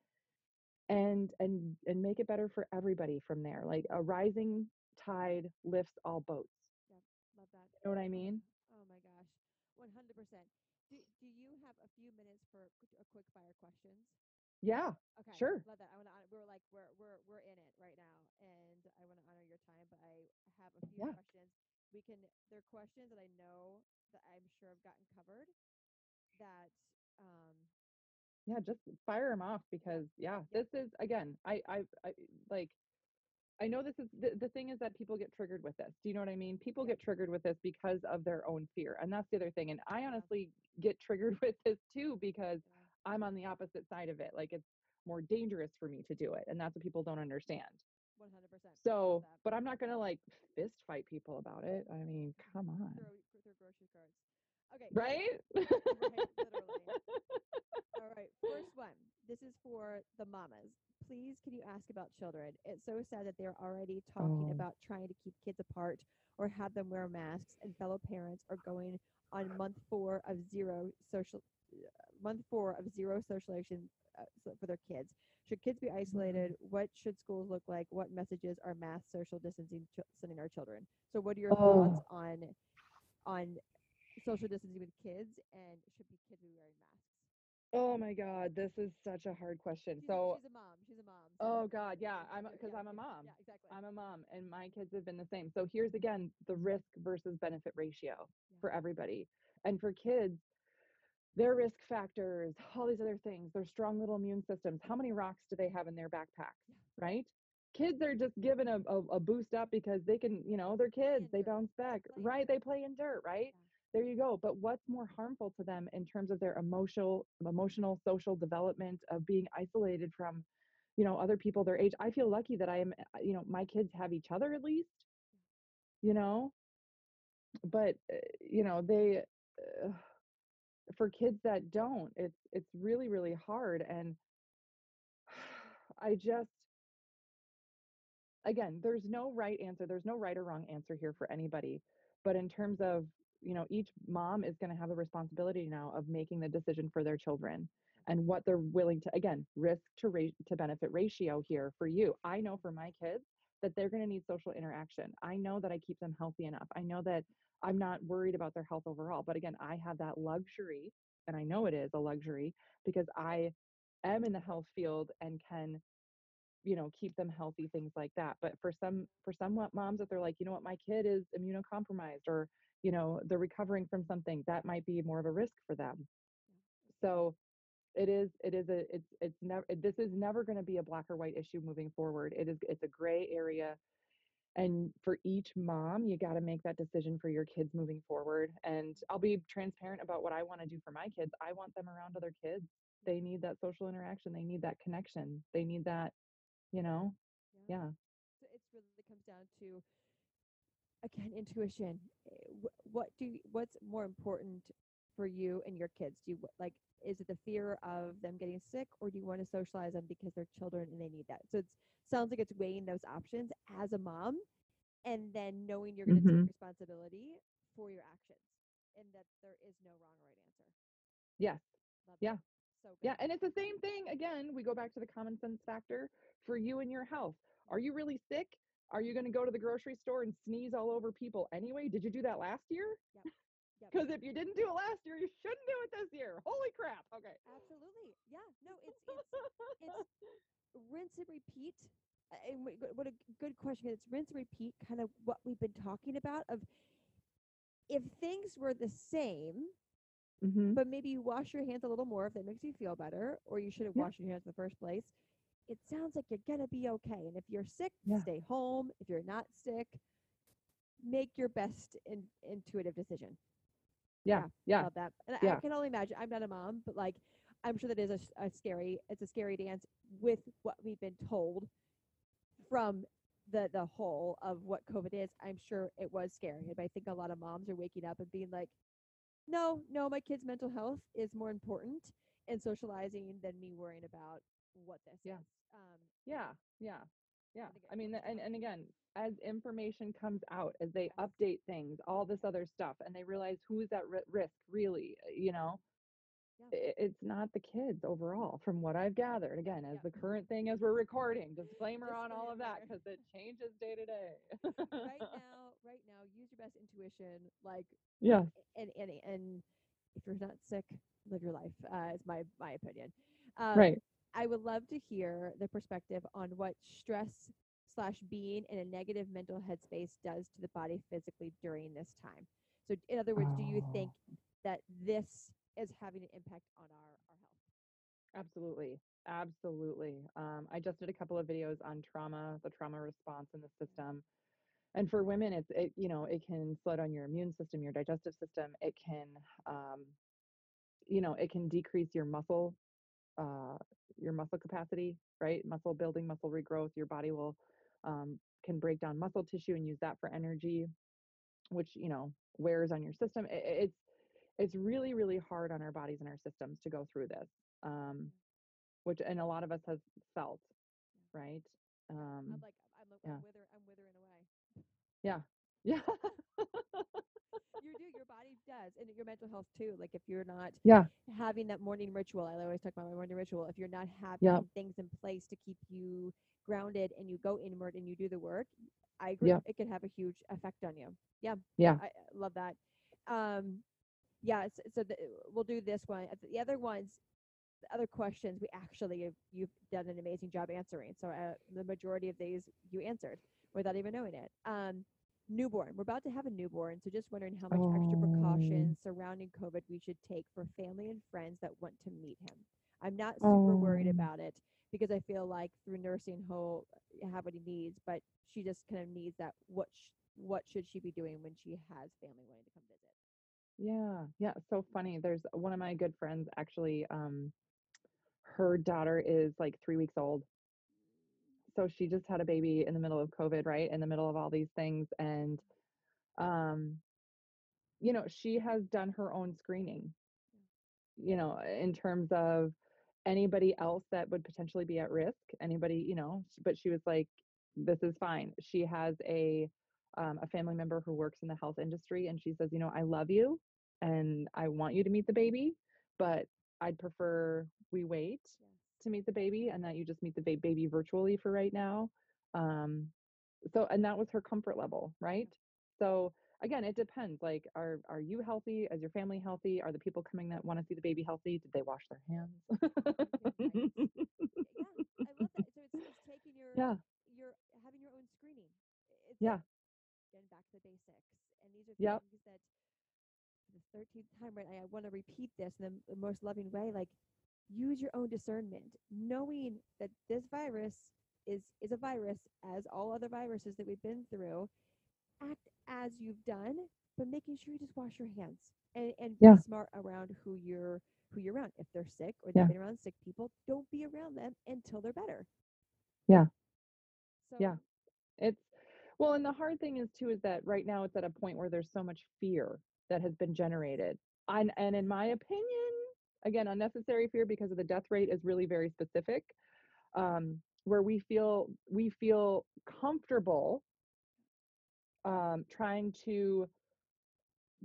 and and and make it better for everybody from there like a rising tide lifts all boats Love that. you know what i mean Oh my gosh. 100%. Do, do you have a few minutes for a quick fire questions? yeah Okay. Sure. Love that. I want to. We're like we're we're we're in it right now, and I want to honor your time. But I have a few Yeah. questions. We can. They're questions that I know that I'm sure have gotten covered. That um. yeah just fire them off because yeah Yeah. this is again i i, I like i know this is the, the thing is that people get triggered with this do you know what i mean people get triggered with this because of their own fear and that's the other thing and i honestly get triggered with this too because i'm on the opposite side of it like it's more dangerous for me to do it and that's what people don't understand 100%. So, but I'm not gonna like fist fight people about it. I mean, come on, throw throw grocery carts. Okay. right? literally. All right. First one. This is for the mamas. Please, can you ask about children? It's so sad that they're already talking Oh. about trying to keep kids apart or have them wear masks, and fellow parents are going on month four of zero social, uh, month four of zero socialization uh, for their kids. Should kids be isolated? What should schools look like? What messages are mass social distancing ch- sending our children? So, what are your thoughts Oh. on on social distancing with kids and should be kids be wearing masks? Oh my God, this is such a hard question. She's, So, she's a mom. She's a mom. so oh God, yeah, yeah, I'm because yeah, I'm a mom. Yeah, exactly. I'm a mom, and my kids have been the same. So here's again the risk versus benefit ratio for everybody, and for kids. Their risk factors, all these other things, their strong little immune systems. How many rocks do they have in their backpacks, right? Kids are just given a, a, a boost up because they can, you know, they're kids, they bounce back, right? They play in dirt, right? There you go. But what's more harmful to them in terms of their emotional, emotional, social development of being isolated from, you know, other people their age? I feel lucky that I am, uh, you know, my kids have each other at least, you know, but uh, you know they uh, for kids that don't it's it's really really hard and i just again there's no right answer there's no right or wrong answer here for anybody but in terms of you know each mom is going to have the responsibility now of making the decision for their children mm-hmm. and what they're willing to again risk to rate to benefit ratio here for you. I know for my kids that they're going to need social interaction. I know that i keep them healthy enough. I know that i'm not worried about their health overall but again i have that luxury and i know it is a luxury because i am in the health field and can you know keep them healthy things like that. But for some for some mo- moms that they're like you know what? My kid is immunocompromised or you know they're recovering from something that might be more of a risk for them. So it is it is a it's it's never this is never going to be a black or white issue moving forward. It is it's a gray area and for each mom you got to make that decision for your kids moving forward and i'll be transparent about what i want to do for my kids. I want them around other kids. They need that social interaction. They need that connection. They need that you know? Yeah. So it's really comes down to again intuition. Eh, What do you, what's more important for you and your kids? Do you like is it the fear of them getting sick or do you want to socialize them because they're children and they need that? So it sounds like it's weighing those options as a mom and then knowing you're going to Mhm. take responsibility for your actions and that there is no wrong or right answer. yes Love Yeah. that. So good. Yeah, and it's the same thing again. We go back to the common sense factor for you and your health. Are you really sick? Are you going to go to the grocery store and sneeze all over people anyway? Did you do that last year? Yep. Yep. Because if you didn't do it last year, you shouldn't do it this year. Holy crap. Okay. Absolutely. Yeah. No, it's it's it's rinse and repeat. Uh, And wh- what a good question. It's rinse and repeat, kind of what we've been talking about. Of if things were the same, Mhm. but maybe you wash your hands a little more if that makes you feel better, or you should have Yeah. washed your hands in the first place. It sounds like you're gonna be okay. And if you're sick, Yeah. stay home. If you're not sick, make your best in, intuitive decision. Yeah. Yeah. Love that. And I- Yeah. I can only imagine. I'm not a mom, but like, I'm sure that is a, a scary. It's a scary dance with what we've been told from the the whole of what COVID is. I'm sure it was scary, but I think a lot of moms are waking up and being like, "No, no, my kid's mental health is more important and socializing than me worrying about what this Yeah. is." Um, Yeah, yeah, yeah. I mean, and and again, as information comes out, as they Yes. update things, all this other stuff, and they realize who's at ri- risk, really, uh, you know, Yeah. it's not the kids overall, from what I've gathered. Again, as Yeah. the current thing as we're recording, disclaimer on all of that because it changes day to day. right now, right now, use your best intuition. Like Yeah, and and and if you're not sick, live your life. Uh, is my my opinion. Um, right. I would love to hear the perspective on what stress slash being in a negative mental headspace does to the body physically during this time. So, in other words, do you think Oh. that this is having an impact on our our health? Absolutely. Absolutely. Um, I just did a couple of videos on trauma, the trauma response in the system. And for women, it's, it, you know, it can slow down your immune system, your digestive system. It can, um, you know, it can decrease your muscle, uh, your muscle capacity, right? Muscle building, muscle regrowth. Your body will, um, can break down muscle tissue and use that for energy, which, you know, wears on your system. It, it's, it's really, really hard on our bodies and our systems to go through this. Um, which and a lot of us has felt, right? Um, I'm like I'm, I'm, yeah. Wither, I'm withering away. yeah, yeah, You do. Your body does, and your mental health too. Like if you're not yeah, having that morning ritual, I always talk about my morning ritual. If you're not having Yep. things in place to keep you grounded and you go inward and you do the work, I agree. Yep. It can have a huge effect on you. Yeah. Yeah. I I love that. Um, yeah. So, so the, we'll do this one. Uh, The other ones, the other questions, we actually have, you've done an amazing job answering. So uh, the majority of these you answered without even knowing it. Um, newborn. We're about to have a newborn, so just wondering how much extra Oh. precautions surrounding COVID we should take for family and friends that want to meet him. I'm not super worried Oh. about it because I feel like through nursing he'll have what he needs, but she just kind of needs that what sh- what should she be doing when she has family wanting to come visit? yeah, yeah. So funny. There's one of my good friends actually. Um, her daughter is like three weeks old. So she just had a baby in the middle of COVID, right? In the middle of all these things, and um, you know, she has done her own screening. you know, in terms of anybody else that would potentially be at risk, anybody, you know, but she was like, this is fine. She has a um, a family member who works in the health industry, and she says, you know, I love you, and I want you to meet the baby, but I'd prefer we wait Yes. To meet the baby, and that you just meet the ba- baby virtually for right now. Um, so, and that was her comfort level, right? So again, it depends. Like, are are you healthy? Is your family healthy? Are the people coming that want to see the baby healthy? Did they wash their hands? Yeah, I love that. So it's, it's taking your yeah, your having your own screening. It's yeah, getting back to the basics, and these are Yep. things that the thirteenth time, right? I, I want to repeat this in the, the most loving way. Like, use your own discernment, knowing that this virus is is a virus, as all other viruses that we've been through. Act as you've done, but making sure you just wash your hands and and Yeah. be smart around who you're who you're around. If they're sick or they've been around sick people, don't be around them until they're better. Yeah. So Yeah. it's well, and the hard thing is too is that right now it's at a point where there's so much fear that has been generated. And and in my opinion, again, unnecessary fear because of the death rate is really very specific. Um, where we feel we feel comfortable um, trying to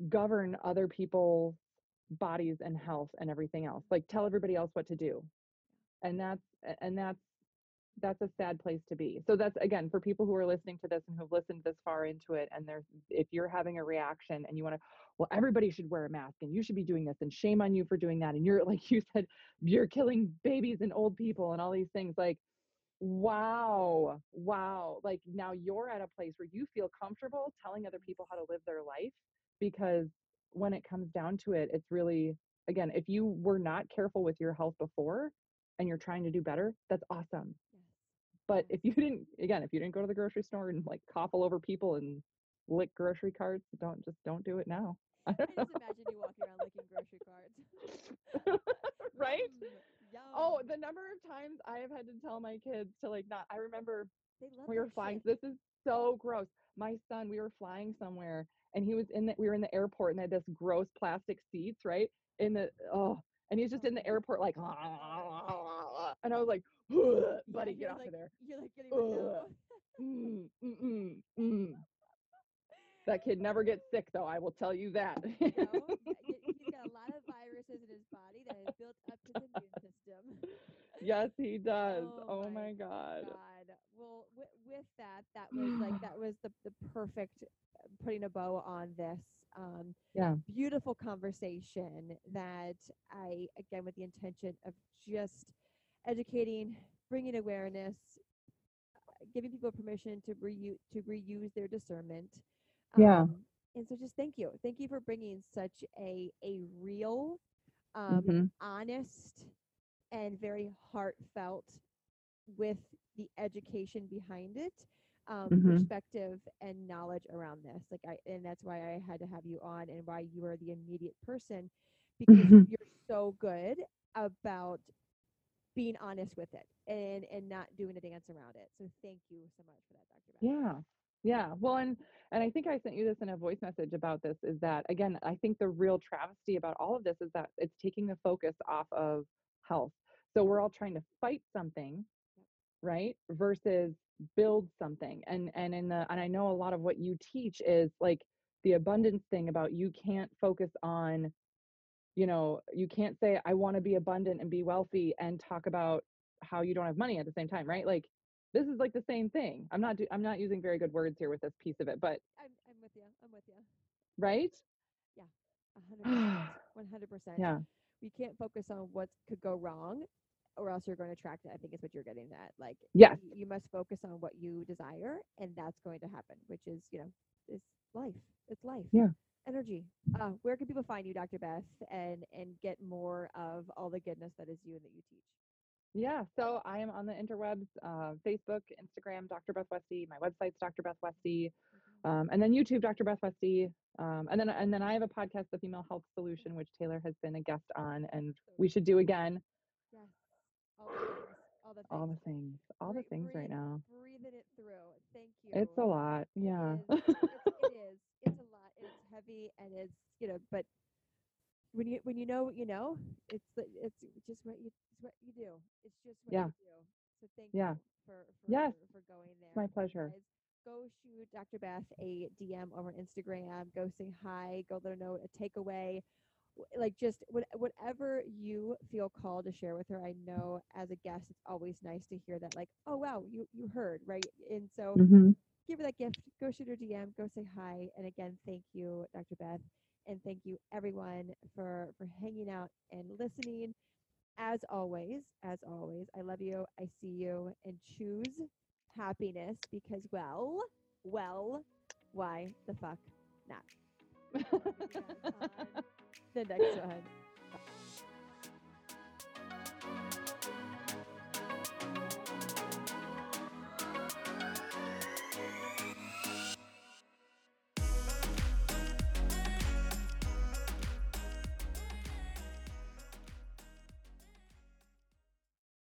govern other people's bodies and health and everything else like tell everybody else what to do and that's and that's that's a sad place to be so that's again for people who are listening to this and who've listened this far into it and there's if you're having a reaction and you want to well everybody should wear a mask and you should be doing this and shame on you for doing that and you're like you said you're killing babies and old people and all these things like wow wow like now you're at a place where you feel comfortable telling other people how to live their life because when it comes down to it, it's really again, if you were not careful with your health before and you're trying to do better, that's awesome. But if you didn't, again, if you didn't go to the grocery store and like cough all over people and lick grocery carts, don't just don't do it now. I I don't know. just imagine you walking around licking grocery cards. right? Mm, oh, yum, yum. Oh, the number of times I have had to tell my kids to like not. I remember we were flying. shit. This is so gross. My son, we were flying somewhere, and he was in the. We were in the airport, and they had this gross plastic seats, right? In the oh, and he's just oh in the airport like, and I was like, Yeah, buddy, get off like, of there. You're like getting Mm, mm, mm, mm. That kid never gets sick, though. I will tell you that. you know, y- y- he's got a lot of viruses in his body that built up his immune system. yes, he does. Oh Oh, my my God. God. Well, with, with that, that was like that was the the perfect uh, putting a bow on this. Um, Yeah. beautiful conversation that I again with the intention of just educating, bringing awareness, giving people permission to reuse to reuse their discernment. Yeah. Um, and so just thank you, thank you for bringing such a a real, um, Mhm. honest, and very heartfelt with the education behind it um, Mhm. perspective and knowledge around this like i and that's why i had to have you on and why you are the immediate person because Mhm. you're so good about being honest with it and and not doing a dance around it so thank you so much for that dr. Yeah. Yeah. Well, and and I think I sent you this in a voice message about this is that again, I think the real travesty about all of this is that it's taking the focus off of health. So we're all trying to fight something, right? Versus build something. And and in the and I know a lot of what you teach is like the abundance thing about you can't focus on you know, you can't say I want to be abundant and be wealthy and talk about how you don't have money at the same time, right? Like this is like the same thing. I'm not do, I'm not using very good words here with this piece of it, but I'm, I'm with you i'm with you right? yeah 100% 100% Yeah. we can't focus on what could go wrong or else you're going to attract it i think is what you're getting at like Yes. y- you must focus on what you desire and that's going to happen which is you know it's life it's life Yeah. Energy uh, where can people find you dr beth and and get more of all the goodness that is you and that you teach Yeah. So I am on the interwebs, uh, Facebook, Instagram, Dr. Beth Westie. My website's Dr. Beth Westie, um, and then YouTube, Dr. Beth Westie. Um, and then and then I have a podcast, The Female Health Solution, which Taylor has been a guest on, and we should do again. yes all the things all the things All the things, Breathe- right breathe- now. breathing it through thank you It's a lot. Yeah. It's, it is. It's a lot. It's heavy, and it's you know. But when you when you know what you know, it's it's just what you it's what you do. It's just what Yeah. you do. So thank Yeah. you for for, Yes. for going there. my pleasure. Guys, go shoot Dr. Beth a DM over Instagram. Go say hi. Go let her know a takeaway. Like just what, whatever you feel called to share with her. I know as a guest, it's always nice to hear that. Like, oh wow, you you heard right. And so hmm give her that gift. Go shoot her DM. Go say hi. And again, thank you, Dr. Beth, and thank you everyone for for hanging out and listening. As always, as always, I love you. I see you, and choose happiness because, well, well, why the fuck not? See you guys on the next one.